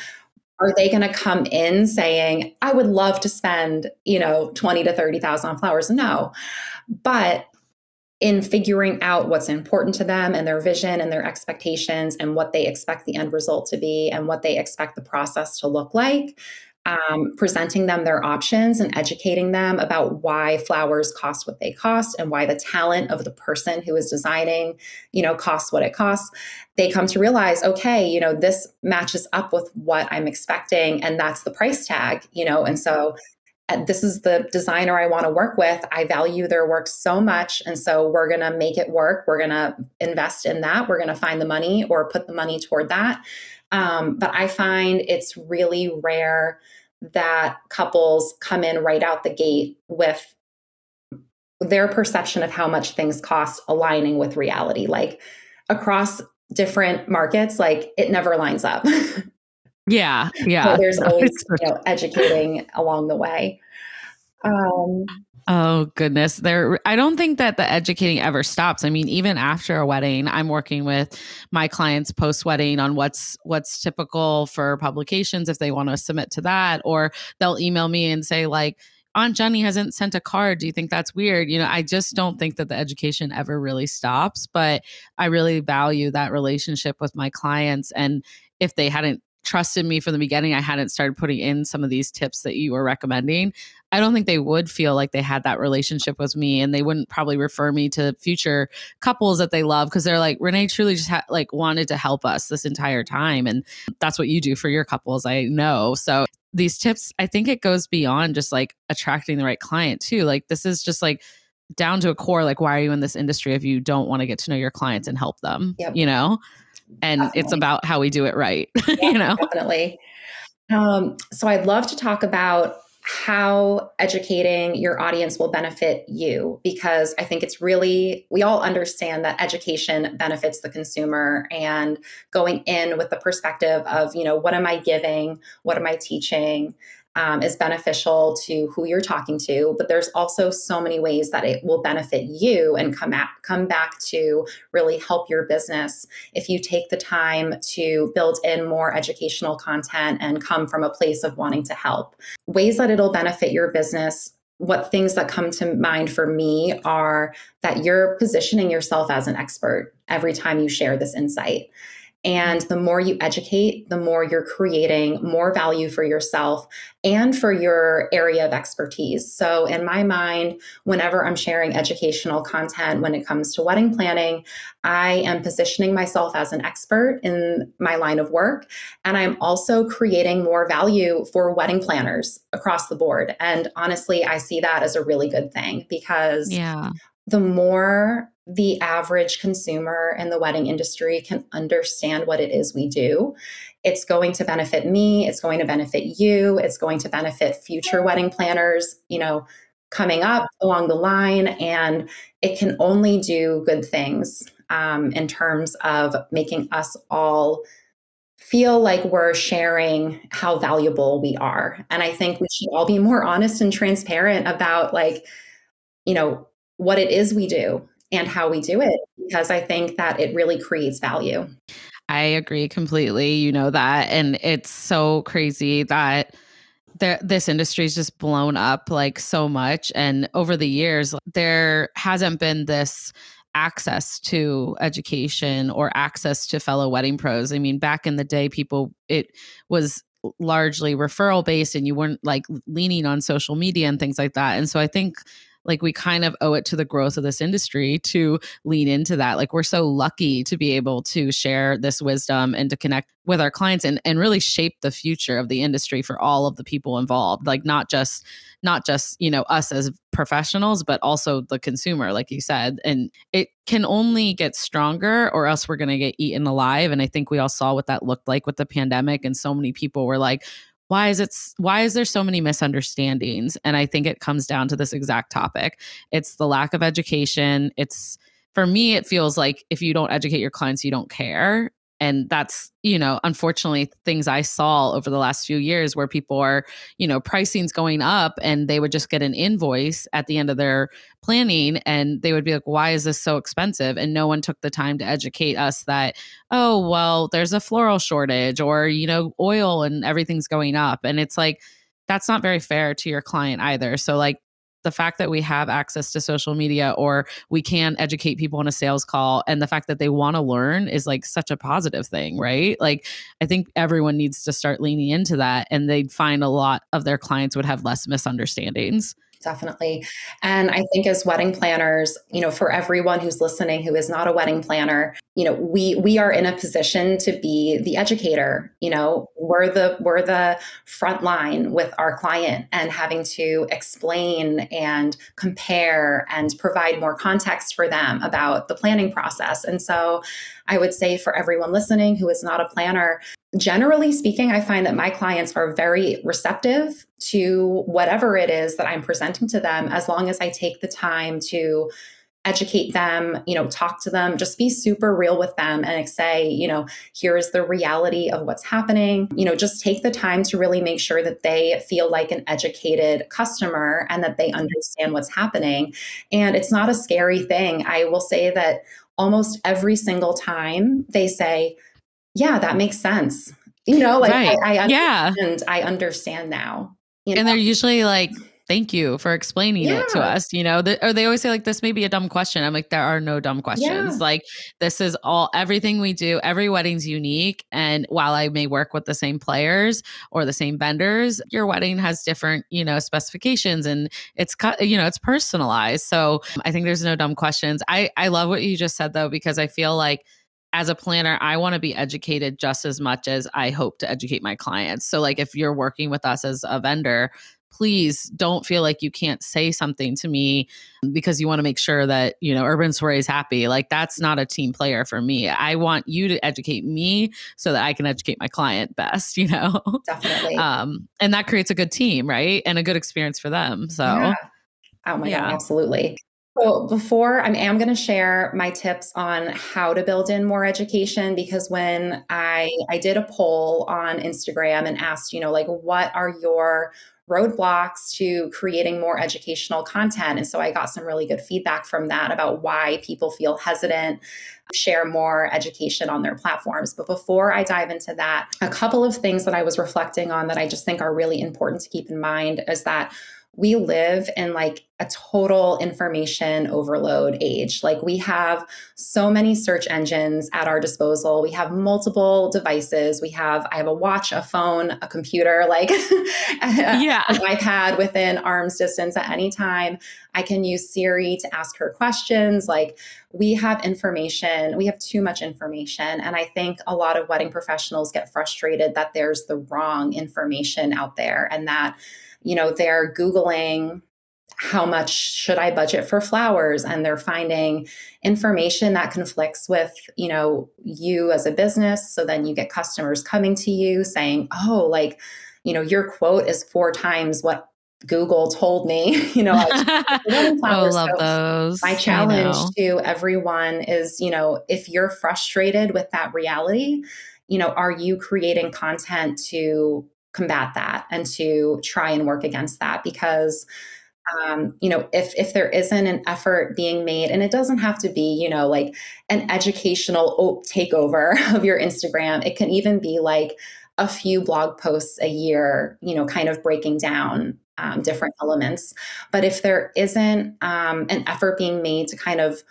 are they going to come in saying i would love to spend you know 20 to 30000 on flowers no but in figuring out what's important to them and their vision and their expectations and what they expect the end result to be and what they expect the process to look like um, presenting them their options and educating them about why flowers cost what they cost and why the talent of the person who is designing you know costs what it costs they come to realize okay you know this matches up with what i'm expecting and that's the price tag you know and so this is the designer I want to work with. I value their work so much. And so we're going to make it work. We're going to invest in that. We're going to find the money or put the money toward that. Um, but I find it's really rare that couples come in right out the gate with their perception of how much things cost aligning with reality. Like across different markets, like it never lines up. (laughs) Yeah, yeah. So there's (laughs) always you know, educating along the way. Um, oh goodness, there. I don't think that the educating ever stops. I mean, even after a wedding, I'm working with my clients post wedding on what's what's typical for publications if they want to submit to that, or they'll email me and say like, Aunt Jenny hasn't sent a card. Do you think that's weird? You know, I just don't think that the education ever really stops, but I really value that relationship with my clients. And if they hadn't trusted me from the beginning, I hadn't started putting in some of these tips that you were recommending, I don't think they would feel like they had that relationship with me and they wouldn't probably refer me to future couples that they love because they're like Renee truly just ha- like wanted to help us this entire time and that's what you do for your couples I know. So these tips I think it goes beyond just like attracting the right client too. Like this is just like down to a core like why are you in this industry if you don't want to get to know your clients and help them, yep. you know? And definitely. it's about how we do it right (laughs) yeah, you know? definitely. Um, so i'd love to talk about how educating your audience will benefit you because i think it's really we all understand that education benefits the consumer and going in with the perspective of you know what am i giving? What am i teaching um, is beneficial to who you're talking to, but there's also so many ways that it will benefit you and come at, come back to really help your business if you take the time to build in more educational content and come from a place of wanting to help. Ways that it'll benefit your business what things that come to mind for me are that you're positioning yourself as an expert every time you share this insight. And the more you educate, the more you're creating more value for yourself and for your area of expertise. So, in my mind, whenever I'm sharing educational content when it comes to wedding planning, I am positioning myself as an expert in my line of work. And I'm also creating more value for wedding planners across the board. And honestly, I see that as a really good thing because yeah. The more the average consumer in the wedding industry can understand what it is we do. It's going to benefit me, it's going to benefit you, it's going to benefit future wedding planners, you know, coming up along the line. And it can only do good things um, in terms of making us all feel like we're sharing how valuable we are. And I think we should all be more honest and transparent about, like, you know, what it is we do and how we do it because I think that it really creates value. I agree completely. You know that. And it's so crazy that this industry is just blown up like so much. And over the years, there hasn't been this access to education or access to fellow wedding pros. I mean, back in the day, people, it was largely referral based and you weren't like leaning on social media and things like that. And so I think like we kind of owe it to the growth of this industry to lean into that. Like we're so lucky to be able to share this wisdom and to connect with our clients and, and really shape the future of the industry for all of the people involved. Like not just not just you know us as professionals but also the consumer like you said. And it can only get stronger or else we're going to get eaten alive. And i think we all saw what that looked like with the pandemic and so many people were like why is it why is there so many misunderstandings? And i think it comes down to this exact topic. It's the lack of education. It's for me it feels like if you don't educate your clients you don't care and that's you know unfortunately things i saw over the last few years where people are you know pricing's going up and they would just get an invoice at the end of their planning and they would be like why is this so expensive? And no one took the time to educate us that oh well there's a floral shortage or you know oil and everything's going up. And it's like that's not very fair to your client either. So like the fact that we have access to social media or we can educate people on a sales call and the fact that they want to learn is like such a positive thing, right? Like I think everyone needs to start leaning into that and they'd find a lot of their clients would have less misunderstandings definitely. And I think as wedding planners, you know, for everyone who's listening who is not a wedding planner, you know, we we are in a position to be the educator. You know, we're the we're the front line with our client and having to explain and compare and provide more context for them about the planning process. And so I would say for everyone listening who is not a planner, generally speaking, I find that my clients are very receptive to whatever it is that I'm presenting to them as long as I take the time to educate them, you know, talk to them, just be super real with them and say, you know, here's the reality of what's happening. You know, just take the time to really make sure that they feel like an educated customer and that they understand what's happening. And it's not a scary thing. I will say that almost every single time they say, yeah, that makes sense. You know, like right. I, I, understand, yeah. I understand now. You know? And they're usually like, thank you for explaining yeah. it to us. You know, the, or they always say like, this may be a dumb question. I'm like, there are no dumb questions. Yeah. Like this is all, everything we do, every wedding's unique. And while I may work with the same players or the same vendors, your wedding has different, you know, specifications and it's cut, you know, it's personalized. So I think there's no dumb questions. I, I love what you just said though, because I feel like, as a planner, I want to be educated just as much as I hope to educate my clients. So, like, if you're working with us as a vendor, please don't feel like you can't say something to me because you want to make sure that you know urban soiree is happy. Like that's not a team player for me. I want you to educate me so that i can educate my client best (laughs) you know? Definitely. Um and that creates a good team right? And a good experience for them so yeah. oh my yeah. god absolutely. So before I am going to share my tips on how to build in more education because when I I did a poll on Instagram and asked, you know, like what are your roadblocks to creating more educational content and so I got some really good feedback from that about why people feel hesitant to share more education on their platforms. But before I dive into that, a couple of things that I was reflecting on that I just think are really important to keep in mind is that we live in like a total information overload age. Like we have so many search engines at our disposal. We have multiple devices. We have I have a watch, a phone, a computer, like (laughs) yeah. an iPad within arm's distance at any time. I can use Siri to ask her questions. Like we have information, we have too much information. And I think a lot of wedding professionals get frustrated that there's the wrong information out there and that you know, they're Googling how much should I budget for flowers? And they're finding information that conflicts with, you know, you as a business. So then you get customers coming to you saying, oh, like, you know, your quote is four times what Google told me, (laughs) you know, (laughs) oh, I oh, love so those. My challenge to everyone is, you know, if you're frustrated with that reality, you know, are you creating content to combat that and to try and work against that because um, you know if if there isn't an effort being made and it doesn't have to be you know like an educational takeover (laughs) of your instagram it can even be like a few blog posts a year you know kind of breaking down um, different elements. But if there isn't um, an effort being made to kind of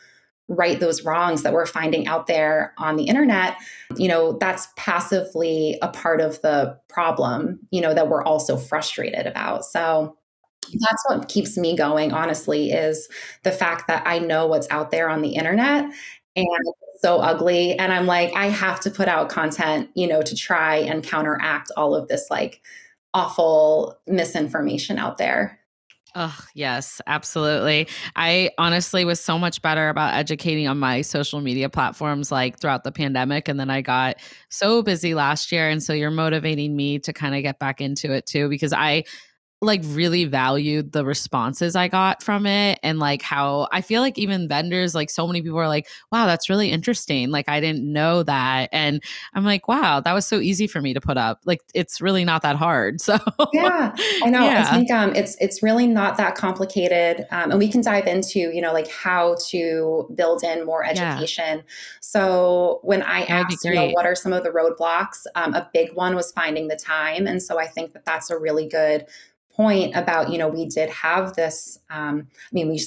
right those wrongs that we're finding out there on the internet, you know, that's passively a part of the problem, you know, that we're also frustrated about. So that's what keeps me going, honestly, is the fact that I know what's out there on the internet and it's so ugly. And I'm like, I have to put out content, you know, to try and counteract all of this like awful misinformation out there. Oh, yes, absolutely. I honestly was so much better about educating on my social media platforms like throughout the pandemic. And then I got so busy last year. And so you're motivating me to kind of get back into it too, because I like really valued the responses I got from it and like how I feel like even vendors like so many people are like wow that's really interesting. Like I didn't know that. And I'm like wow that was so easy for me to put up. Like it's really not that hard. (laughs) So yeah I know. Yeah. I think um it's it's really not that complicated um, and we can dive into you know like how to build in more education. Yeah. so when I asked you know what are some of the roadblocks? um, a big one was finding the time and so I think that that's a really good point about you know we did have this um, i mean we (laughs)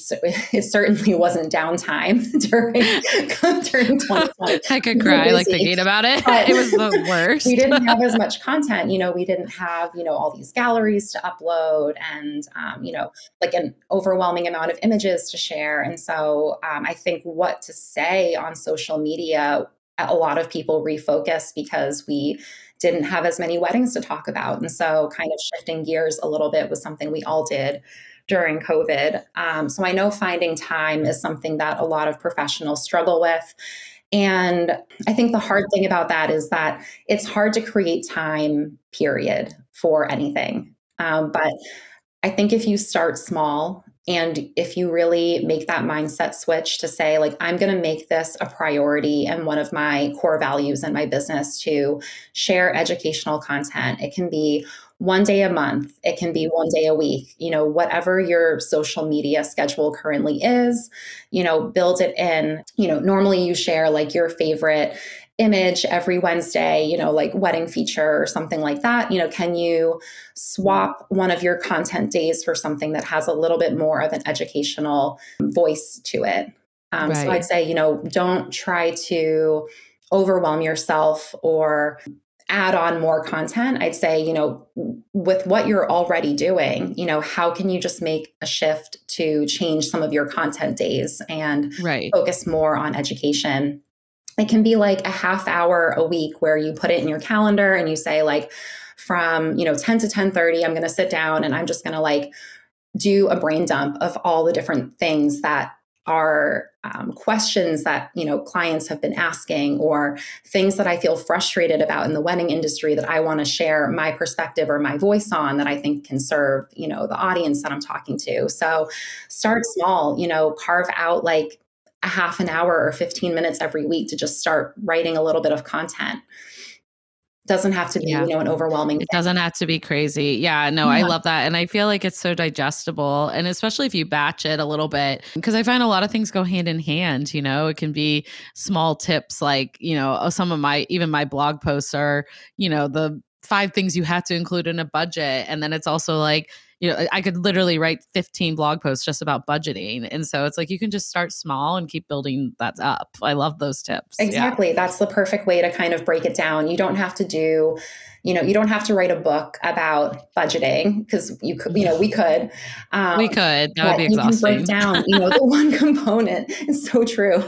it certainly wasn't downtime (laughs) during (laughs) during 2020 i could cry like thinking about it. But it was the worst. we didn't have as much content you know we didn't have you know all these galleries to upload and um, you know like an overwhelming amount of images to share. And so um, i think what to say on social media a lot of people refocus because we didn't have as many weddings to talk about. And so, kind of shifting gears a little bit was something we all did during COVID. Um, so, I know finding time is something that a lot of professionals struggle with. And I think the hard thing about that is that it's hard to create time, period, for anything. Um, but I think if you start small and if you really make that mindset switch to say, like, I'm going to make this a priority and one of my core values in my business to share educational content, it can be one day a month, it can be one day a week, you know, whatever your social media schedule currently is, you know, build it in. You know, normally you share like your favorite image every Wednesday, you know, like wedding feature or something like that. You know, can you swap one of your content days for something that has a little bit more of an educational voice to it? Um, right. So I'd say, you know, don't try to overwhelm yourself or add on more content, I'd say, you know, with what you're already doing, you know, how can you just make a shift to change some of your content days and right. focus more on education? It can be like a half hour a week where you put it in your calendar and you say like from, you know, 10 to 10:30 I'm going to sit down and I'm just going to like do a brain dump of all the different things that are um, questions that you know clients have been asking or things that i feel frustrated about in the wedding industry that i want to share my perspective or my voice on that i think can serve you know the audience that i'm talking to. So start small you know carve out like a half an hour or 15 minutes every week to just start writing a little bit of content doesn't have to be yeah. you know an overwhelming it thing. doesn't have to be crazy yeah no yeah. i love that and i feel like it's so digestible and especially if you batch it a little bit because i find a lot of things go hand in hand you know it can be small tips like you know oh, some of my even my blog posts are you know the five things you have to include in a budget and then it's also like you know i could literally write 15 blog posts just about budgeting. And so it's like you can just start small and keep building that up. I love those tips. Exactly. Yeah. that's the perfect way to kind of break it down. You don't have to do you know you don't have to write a book about budgeting because you could you know we could. Um, we could. That would be exhausting you can break down you know the (laughs) one component. Is so true.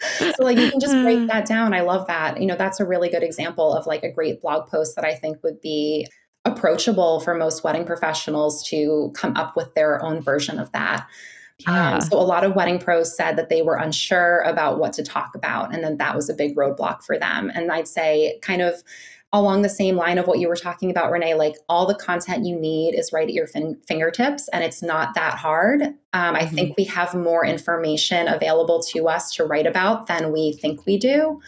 So like you can just break that down. I love that. You know that's a really good example of like a great blog post that i think would be approachable for most wedding professionals to come up with their own version of that um, yeah. Um, so a lot of wedding pros said that they were unsure about what to talk about and then that was a big roadblock for them and i'd say kind of along the same line of what you were talking about, Renee, like all the content you need is right at your fin- fingertips and it's not that hard. Um, mm-hmm. I think we have more information available to us to write about than we think we do.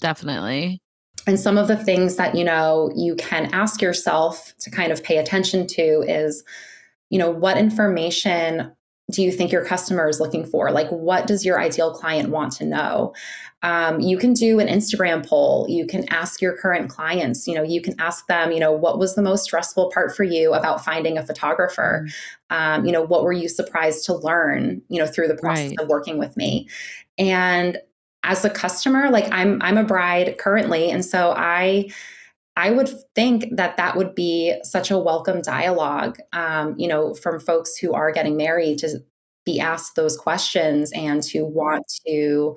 Definitely. And some of the things that, you know, you can ask yourself to kind of pay attention to is, you know, what information do you think your customer is looking for? Like, what does your ideal client want to know? Um, you can do an Instagram poll. You can ask your current clients, you know, you can ask them, you know, what was the most stressful part for you about finding a photographer? Mm. Um, you know, what were you surprised to learn, you know, through the process right. of working with me? And as a customer, like I'm, I'm a bride currently. And so I, I would think that that would be such a welcome dialogue, um, you know, from folks who are getting married to be asked those questions and to want to,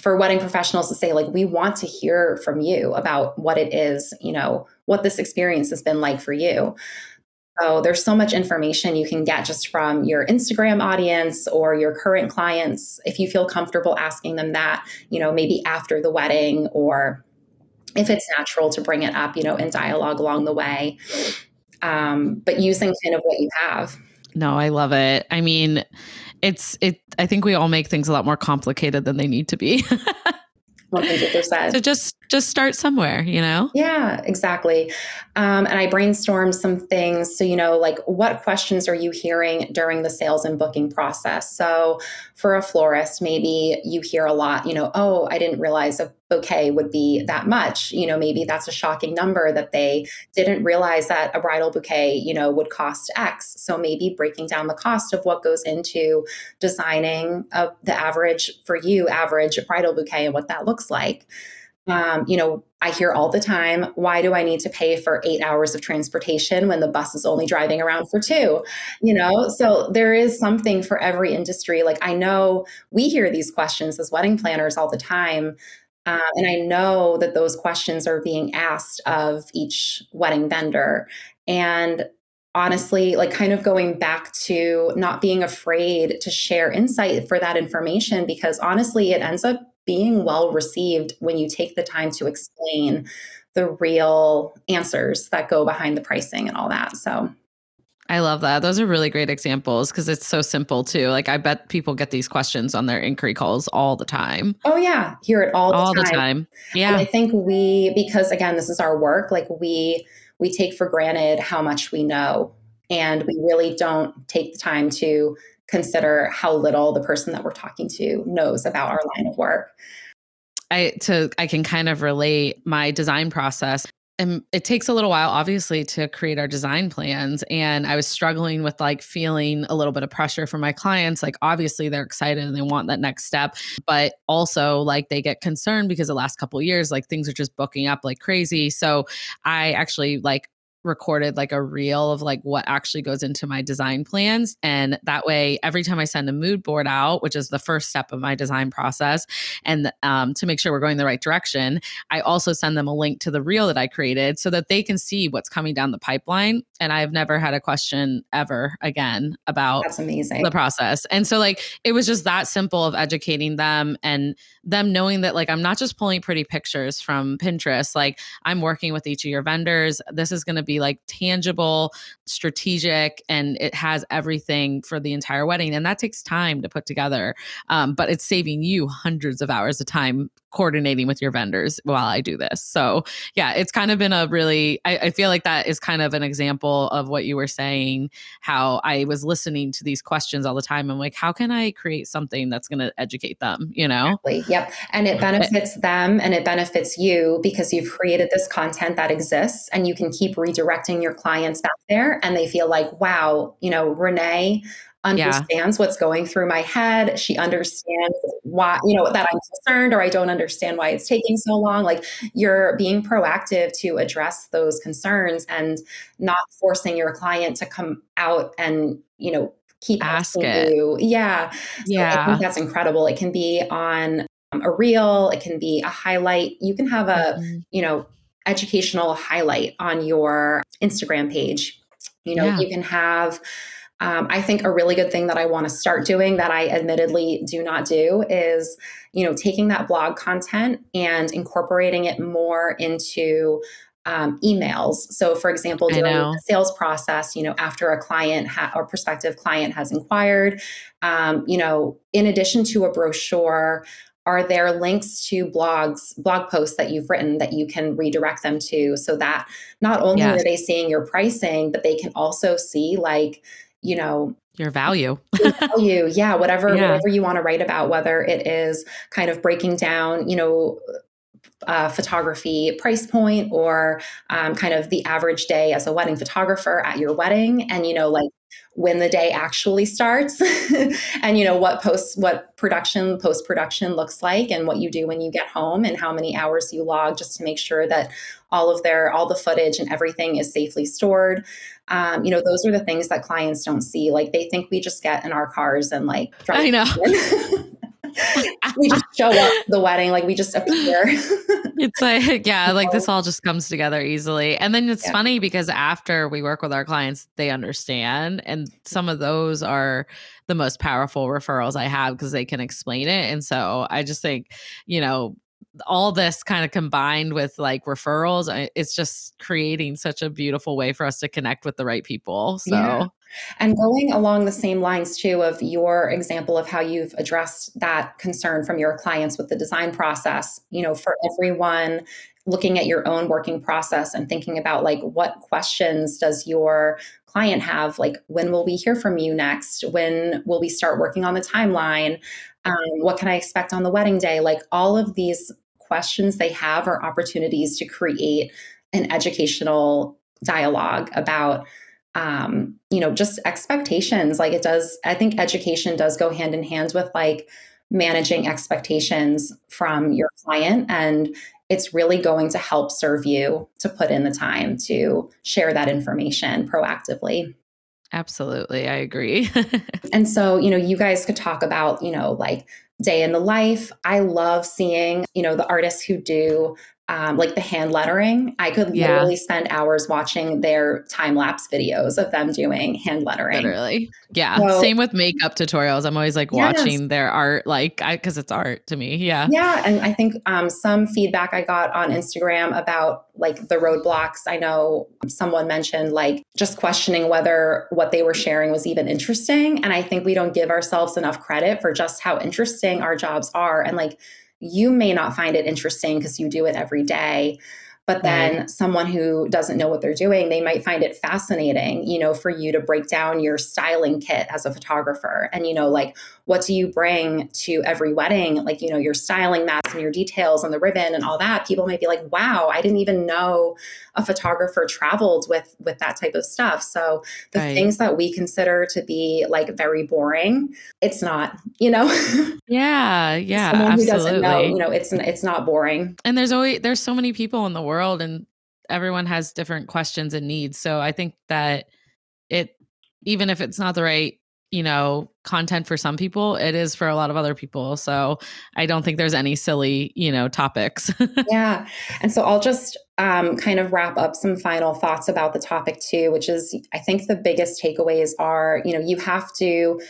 for wedding professionals to say, like, we want to hear from you about what it is, you know, what this experience has been like for you. So there's so much information you can get just from your Instagram audience or your current clients if you feel comfortable asking them that, you know, maybe after the wedding or if it's natural to bring it up, you know, in dialogue along the way. Um, but using kind of what you have. No, I love it. I mean, it's it I think we all make things a lot more complicated than they need to be. (laughs) 100%. So just just start somewhere, you know? Yeah, exactly. Um, and I brainstormed some things. So, you know, like what questions are you hearing during the sales and booking process? So, for a florist, maybe you hear a lot, you know, oh, I didn't realize a bouquet would be that much. You know, maybe that's a shocking number that they didn't realize that a bridal bouquet, you know, would cost X. So, maybe breaking down the cost of what goes into designing a, the average for you, average bridal bouquet and what that looks like. Um, you know, I hear all the time, why do I need to pay for eight hours of transportation when the bus is only driving around for two? You know, so there is something for every industry. Like I know we hear these questions as wedding planners all the time. Uh, and I know that those questions are being asked of each wedding vendor. And honestly, like kind of going back to not being afraid to share insight for that information, because honestly, it ends up being well received when you take the time to explain the real answers that go behind the pricing and all that. So I love that. Those are really great examples because it's so simple too. Like I bet people get these questions on their inquiry calls all the time. Oh yeah, hear it all, all the time. the time. Yeah. And I think we because again this is our work, like we we take for granted how much we know and we really don't take the time to consider how little the person that we're talking to knows about our line of work. I to I can kind of relate my design process and it takes a little while obviously to create our design plans and i was struggling with like feeling a little bit of pressure from my clients like obviously they're excited and they want that next step but also like they get concerned because the last couple years like things are just booking up like crazy so i actually like recorded like a reel of like what actually goes into my design plans and that way every time i send a mood board out which is the first step of my design process and um, to make sure we're going the right direction i also send them a link to the reel that i created so that they can see what's coming down the pipeline and i've never had a question ever again about that's amazing. the process and so like it was just that simple of educating them and them knowing that like i'm not just pulling pretty pictures from pinterest like i'm working with each of your vendors this is going to be be like tangible, strategic, and it has everything for the entire wedding. And that takes time to put together. Um, but it's saving you hundreds of hours of time coordinating with your vendors while I do this. So yeah, it's kind of been a really, I, I, feel like that is kind of an example of what you were saying, how I was listening to these questions all the time. I'm like, how can I create something that's going to educate them, you know? Exactly. Yep. And it benefits them and it benefits you because you've created this content that exists and you can keep redirecting your clients back there and they feel like, wow, you know, Renee, understands yeah. what's going through my head. She understands why, you know, that I'm concerned or I don't understand why it's taking so long. Like you're being proactive to address those concerns and not forcing your client to come out and, you know, keep ask it. You. Yeah. Yeah. So I think that's incredible. It can be on a reel, it can be a highlight. You can have a, mm-hmm. you know, educational highlight on your Instagram page. You know, yeah. you can have um, I think a really good thing that I want to start doing that I admittedly do not do is, you know, taking that blog content and incorporating it more into um, emails. So, for example, during the sales process, you know, after a client ha- or prospective client has inquired, um, you know, in addition to a brochure, are there links to blogs, blog posts that you've written that you can redirect them to so that not only yes. are they seeing your pricing, but they can also see like, you know, your value. (laughs) value. Yeah, whatever yeah. whatever you want to write about, whether it is kind of breaking down, you know, uh, photography price point or um, kind of the average day as a wedding photographer at your wedding and you know like when the day actually starts (laughs) and you know what post what production post production looks like and what you do when you get home and how many hours you log just to make sure that all of their all the footage and everything is safely stored um, you know those are the things that clients don't see. Like they think we just get in our cars and like drive i know. (laughs) we just show up the wedding like we just appear. (laughs) It's like yeah like this all just comes together easily. And then it's yeah. funny because after we work with our clients they understand. And some of those are the most powerful referrals i have because they can explain it. And so i just think you know all this kind of combined with like referrals it's just creating such a beautiful way for us to connect with the right people so. Yeah. And going along the same lines, too, of your example of how you've addressed that concern from your clients with the design process, you know, for everyone looking at your own working process and thinking about like what questions does your client have? Like when will we hear from you next? When will we start working on the timeline? Um, what can i expect on the wedding day? Like all of these questions they have are opportunities to create an educational dialogue about um, you know, just expectations. Like it does, I think education does go hand in hand with like managing expectations from your client. And it's really going to help serve you to put in the time to share that information proactively. Absolutely. I agree. (laughs) and so, you know, you guys could talk about, you know, like day in the life. I love seeing, you know, the artists who do um, like the hand lettering. I could yeah. literally spend hours watching their time lapse videos of them doing hand lettering. Literally. Yeah. So, Same with makeup tutorials. I'm always like yes. watching their art, like, because it's art to me. Yeah. Yeah. And I think um, some feedback I got on Instagram about like the roadblocks. I know someone mentioned like just questioning whether what they were sharing was even interesting. And I think we don't give ourselves enough credit for just how interesting our jobs are. And like, you may not find it interesting because you do it every day But then right. someone who doesn't know what they're doing, they might find it fascinating, you know, for you to break down your styling kit as a photographer. And, you know, like, what do you bring to every wedding? Like, you know, your styling mats and your details and the ribbon and all that. People might be like, wow, I didn't even know a photographer traveled with with that type of stuff. So the right. things that we consider to be like very boring, it's not, you know? (laughs) Yeah, yeah. Someone absolutely. who doesn't know, you know, it's it's not boring. And there's always there's so many people in the world and everyone has different questions and needs. So I think that it even if it's not the right you know content for some people it is for a lot of other people so i don't think there's any silly you know topics. (laughs) Yeah and so i'll just um, kind of wrap up some final thoughts about the topic too which is i think the biggest takeaways are you know you have to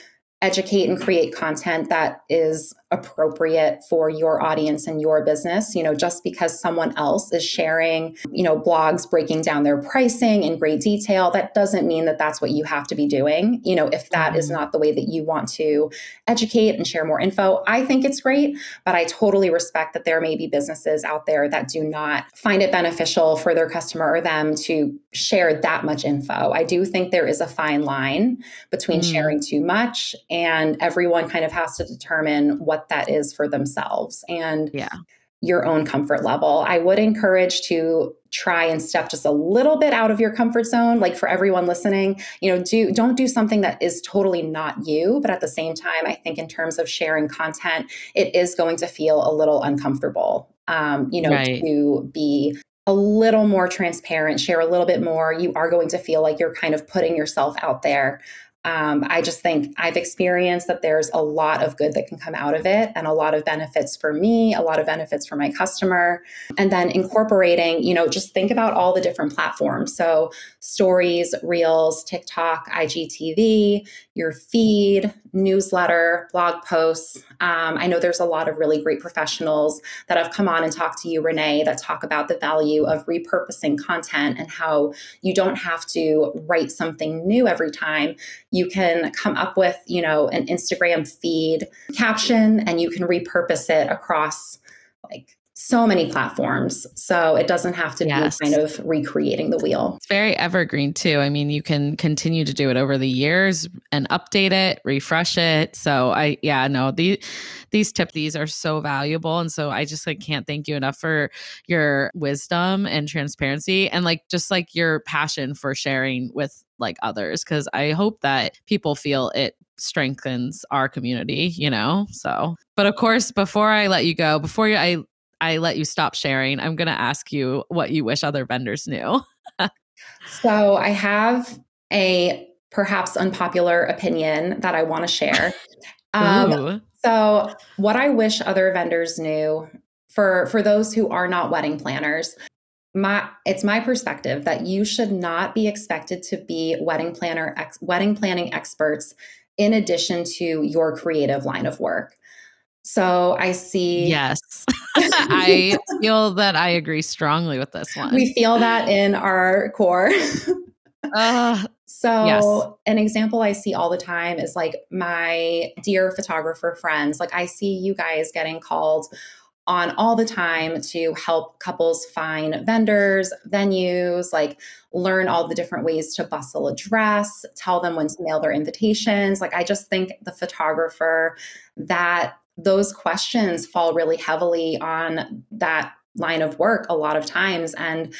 educate and create content that is appropriate for your audience and your business you know just because someone else is sharing you know blogs breaking down their pricing in great detail that doesn't mean that that's what you have to be doing you know if that mm-hmm. is not the way that you want to educate and share more info i think it's great but i totally respect that there may be businesses out there that do not find it beneficial for their customer or them to share that much info i do think there is a fine line between mm-hmm. sharing too much and everyone kind of has to determine what what that is for themselves and yeah. your own comfort level. I would encourage to try and step just a little bit out of your comfort zone like for everyone listening you know do don't do something that is totally not you but at the same time i think in terms of sharing content it is going to feel a little uncomfortable um, you know right. to be a little more transparent share a little bit more you are going to feel like you're kind of putting yourself out there um, I just think I've experienced that there's a lot of good that can come out of it and a lot of benefits for me, a lot of benefits for my customer. And then incorporating, you know, just think about all the different platforms. So stories, reels, TikTok, IGTV, your feed, newsletter, blog posts. Um, I know there's a lot of really great professionals that have come on and talked to you, Renee, that talk about the value of repurposing content and how you don't have to write something new every time. You can come up with, you know, an Instagram feed caption and you can repurpose it across like so many platforms. So it doesn't have to yes. be kind of recreating the wheel. It's very evergreen too. I mean, you can continue to do it over the years and update it, refresh it. So I yeah, no, these these tips these are so valuable and so I just like can't thank you enough for your wisdom and transparency and like just like your passion for sharing with like others cuz I hope that people feel it strengthens our community, you know? So, but of course, before I let you go, before you, I I let you stop sharing, I'm going to ask you what you wish other vendors knew. (laughs) so I have a perhaps unpopular opinion that I want to share. (laughs) Um, so what I wish other vendors knew for for those who are not wedding planners, my it's my perspective that you should not be expected to be wedding planner ex, wedding planning experts in addition to your creative line of work. So I see. Yes. (laughs) I feel that I agree strongly with this one. We feel that in our core. uh, so, yes. an example I see all the time is like my dear photographer friends. Like, I see you guys getting called on all the time to help couples find vendors, venues, like learn all the different ways to bustle a dress, tell them when to mail their invitations. Like, I just think the photographer that those questions fall really heavily on that line of work a lot of times. And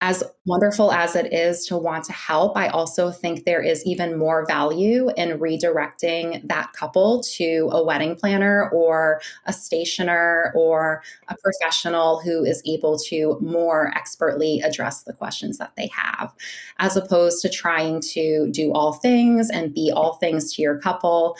as wonderful as it is to want to help, I also think there is even more value in redirecting that couple to a wedding planner or a stationer or a professional who is able to more expertly address the questions that they have, as opposed to trying to do all things and be all things to your couple.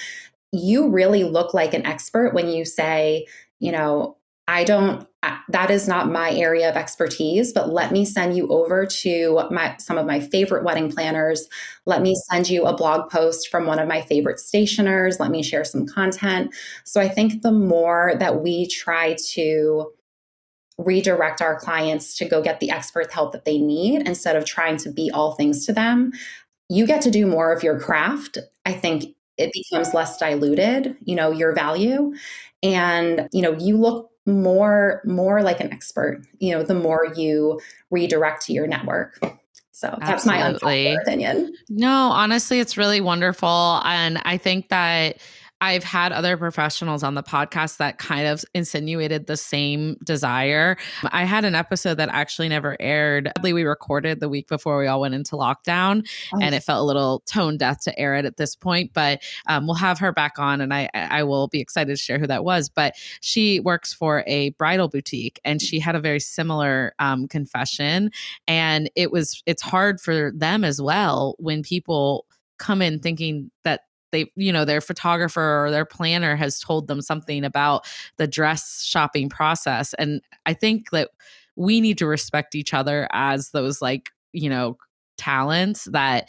You really look like an expert when you say, you know, I don't that is not my area of expertise, but let me send you over to my some of my favorite wedding planners. Let me send you a blog post from one of my favorite stationers. Let me share some content. So I think the more that we try to redirect our clients to go get the expert help that they need instead of trying to be all things to them, you get to do more of your craft. I think it becomes less diluted, you know, your value. And, you know, you look more more like an expert, you know, the more you redirect to your network. So that's Absolutely. my opinion. No, honestly, it's really wonderful. And I think that I've had other professionals on the podcast that kind of insinuated the same desire. I had an episode that actually never aired. We recorded the week before we all went into lockdown, oh. and it felt a little tone death to air it at this point. But um, we'll have her back on, and I I will be excited to share who that was. But she works for a bridal boutique, and she had a very similar um, confession, and it was it's hard for them as well when people come in thinking that they you know their photographer or their planner has told them something about the dress shopping process and i think that we need to respect each other as those like you know talents that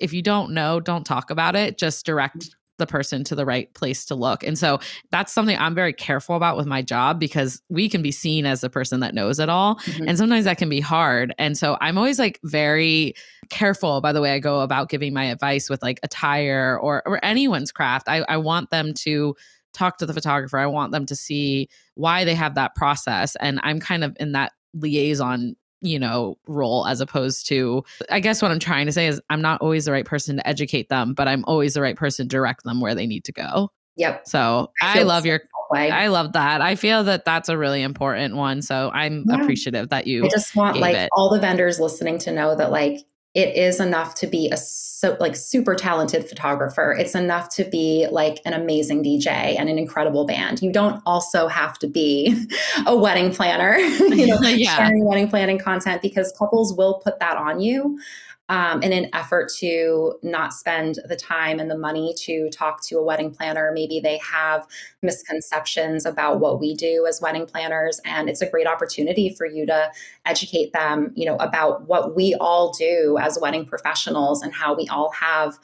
if you don't know don't talk about it just mm. direct the person to the right place to look. And so that's something I'm very careful about with my job because we can be seen as the person that knows it all. Mm-hmm. And sometimes that can be hard. And so I'm always like very careful by the way I go about giving my advice with like attire or, or anyone's craft. I, I want them to talk to the photographer. I want them to see why they have that process. And I'm kind of in that liaison you know, role as opposed to, I guess what I'm trying to say is I'm not always the right person to educate them, but I'm always the right person to direct them where they need to go. Yep. So I, I love your, I love that. I feel that that's a really important one. So I'm yeah. appreciative that you. I just want like it. all the vendors listening to know that like it is enough to be a so like super talented photographer. It's enough to be like an amazing DJ and an incredible band. You don't also have to be (laughs) a wedding planner, (laughs) you know, (laughs) yeah. sharing wedding planning content because couples will put that on you um, in an effort to not spend the time and the money to talk to a wedding planner. Maybe they have misconceptions about what we do as wedding planners, and it's a great opportunity for you to educate them, you know, about what we all do as wedding professionals and how we all have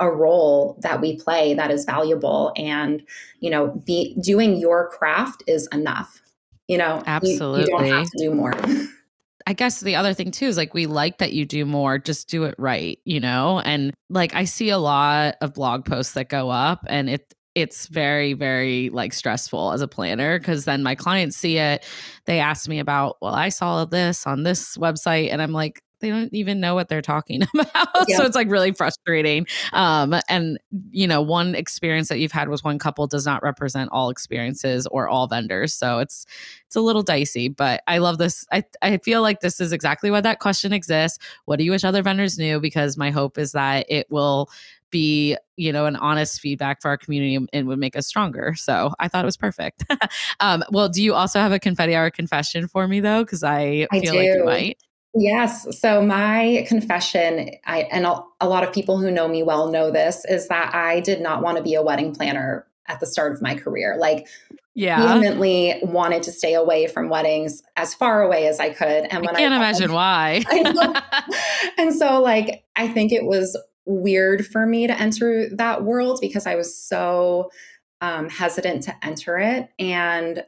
a role that we play that is valuable. And you know be doing your craft is enough. You know absolutely you, you don't have to do more (laughs) I guess the other thing too is like we like that you do more, just do it right, you know? And like I see a lot of blog posts that go up and it it's very very like stressful as a planner because then my clients see it they ask me about well i saw this on this website and i'm like they don't even know what they're talking (laughs) about. Yeah. so it's like really frustrating. Um, and you know, one experience that you've had with one couple does not represent all experiences or all vendors. So it's it's a little dicey, but I love this. I I feel like this is exactly why that question exists. What do you wish other vendors knew? Because my hope is that it will be you know an honest feedback for our community and would make us stronger so i thought it was perfect (laughs) um, well do you also have a confetti hour confession for me though because I, I feel do. like you might Yes. So my confession, I and a lot of people who know me well know this, is that I did not want to be a wedding planner at the start of my career. Like, yeah, vehemently wanted to stay away from weddings as far away as I could. And when I can't (laughs) I, imagine (laughs) why. and so, like, I think it was weird for me to enter that world because I was so um, hesitant to enter it. And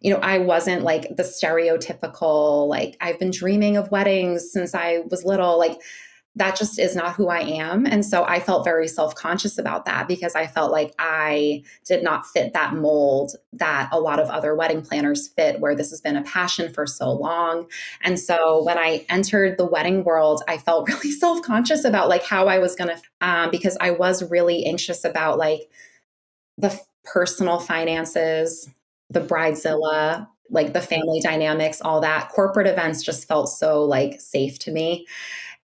you know, I wasn't like the stereotypical, like, I've been dreaming of weddings since I was little. Like, that just is not who I am. And so I felt very self conscious about that because I felt like I did not fit that mold that a lot of other wedding planners fit, where this has been a passion for so long. And so when I entered the wedding world, I felt (laughs) really self conscious about like how I was going to, um, because I was really anxious about like the personal finances, the bridezilla like the family dynamics all that corporate events just felt so like safe to me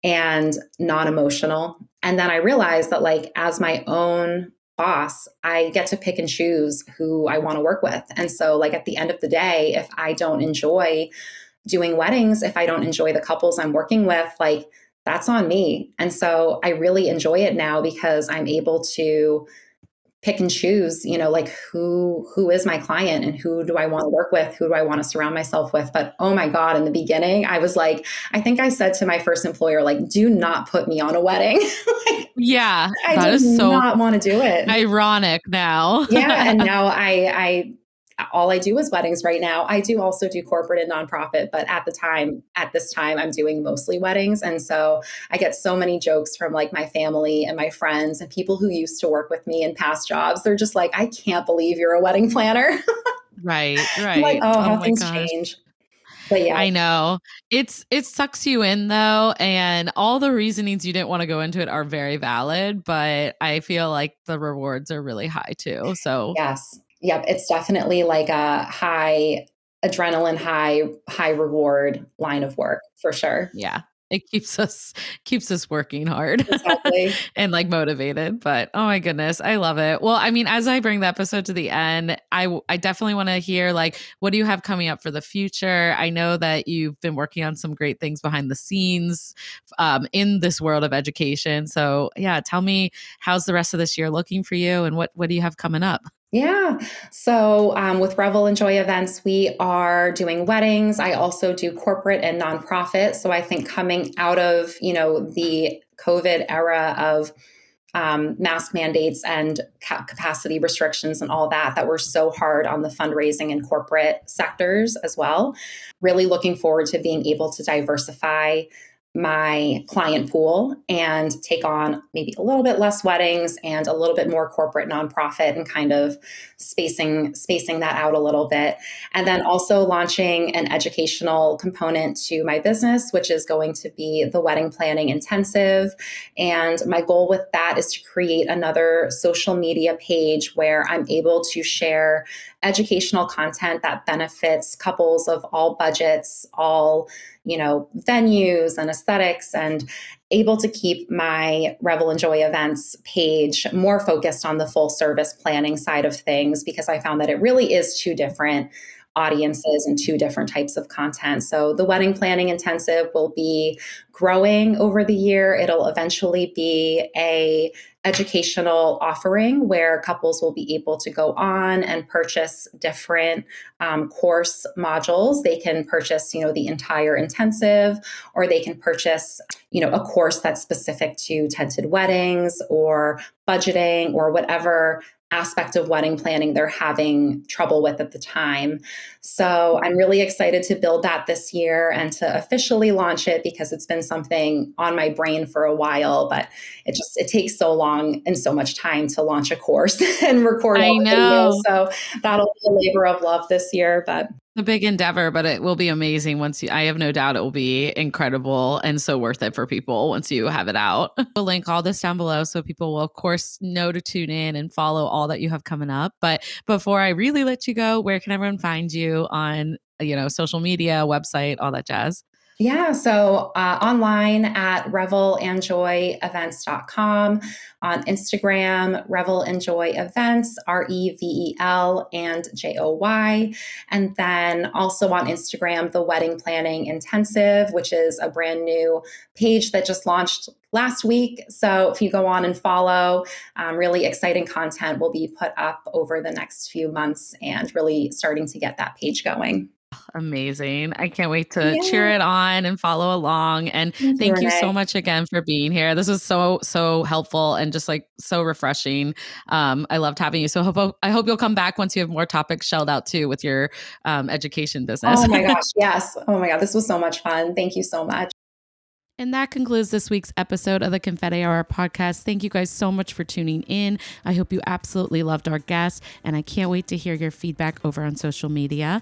and non-emotional and then i realized that like as my own boss i get to pick and choose who i want to work with. And so like at the end of the day if i don't enjoy doing weddings if i don't enjoy the couples i'm working with like that's on me. And so i really enjoy it now because i'm able to pick and choose you know like who who is my client and who do i want to work with? Who do i want to surround myself with? But oh my god in the beginning i was like i think i said to my first employer like do not put me on a wedding. (laughs) Like, yeah i did so not want to do it. ironic now. Yeah and (laughs) now i i all I do is weddings right now. I do also do corporate and nonprofit, but at the time, at this time, I'm doing mostly weddings. And so I get so many jokes from like my family and my friends and people who used to work with me in past jobs. They're just like, I can't believe you're a wedding planner. (laughs) right, right. like, oh, oh how things gosh. change. But yeah. I know. It's it sucks you in though and all the reasonings you didn't want to go into it are very valid, but I feel like the rewards are really high too. So Yes. Yep, it's definitely like a high adrenaline high high reward line of work for sure. Yeah it keeps us keeps us working hard exactly. (laughs) and like motivated but oh my goodness i love it well i mean as i bring the episode to the end i i definitely want to hear like what do you have coming up for the future i know that you've been working on some great things behind the scenes um, in this world of education so yeah tell me how's the rest of this year looking for you and what what do you have coming up yeah. So um, with Revel and Joy events, we are doing weddings. I also do corporate and nonprofit. So I think coming out of you know the COVID era of um, mask mandates and capacity restrictions and all that that were so hard on the fundraising and corporate sectors as well. Really looking forward to being able to diversify my client pool and take on maybe a little bit less weddings and a little bit more corporate nonprofit and kind of spacing spacing that out a little bit. And then also launching an educational component to my business which is going to be the wedding planning intensive. And my goal with that is to create another social media page where I'm able to share educational content that benefits couples of all budgets all you know, venues and aesthetics and able to keep my Revel and Joy events page more focused on the full service planning side of things because I found that it really is two different audiences and two different types of content. So the wedding planning intensive will be growing over the year. It'll eventually be a educational offering where couples will be able to go on and purchase different um, course modules. They can purchase you know the entire intensive or they can purchase you know a course that's specific to tented weddings or budgeting or whatever aspect of wedding planning they're having trouble with at the time. So I'm really excited to build that this year and to officially launch it because it's been something on my brain for a while, but it just it takes so long and so much time to launch a course (laughs) and record I know. So that'll be a labor of love this year, but a big endeavor, but it will be amazing once you. I have no doubt it will be incredible and so worth it for people once you have it out. (laughs) We'll link all this down below so people will, of course, know to tune in and follow all that you have coming up. But before I really let you go, where can everyone find you on, you know, social media, website, all that jazz? Yeah, so uh, online at revelandjoyevents.com, on Instagram, Revel and Joy Events, R E V E L and J O Y. And then also on Instagram, the Wedding Planning Intensive, which is a brand new page that just launched last week. So if you go on and follow, um, really exciting content will be put up over the next few months and really starting to get that page going. Amazing. I can't wait to yeah. cheer it on and follow along. And thank, thank you, so much again for being here. This was so, so helpful and just like so refreshing. Um, I loved having you. So hope, I hope you'll come back once you have more topics shelled out too with your um, education business. Oh my gosh. (laughs) Yes. Oh my God. This was so much fun. Thank you so much. And that concludes this week's episode of the Confetti Hour podcast. Thank you guys so much for tuning in. I hope you absolutely loved our guest, and I can't wait to hear your feedback over on social media.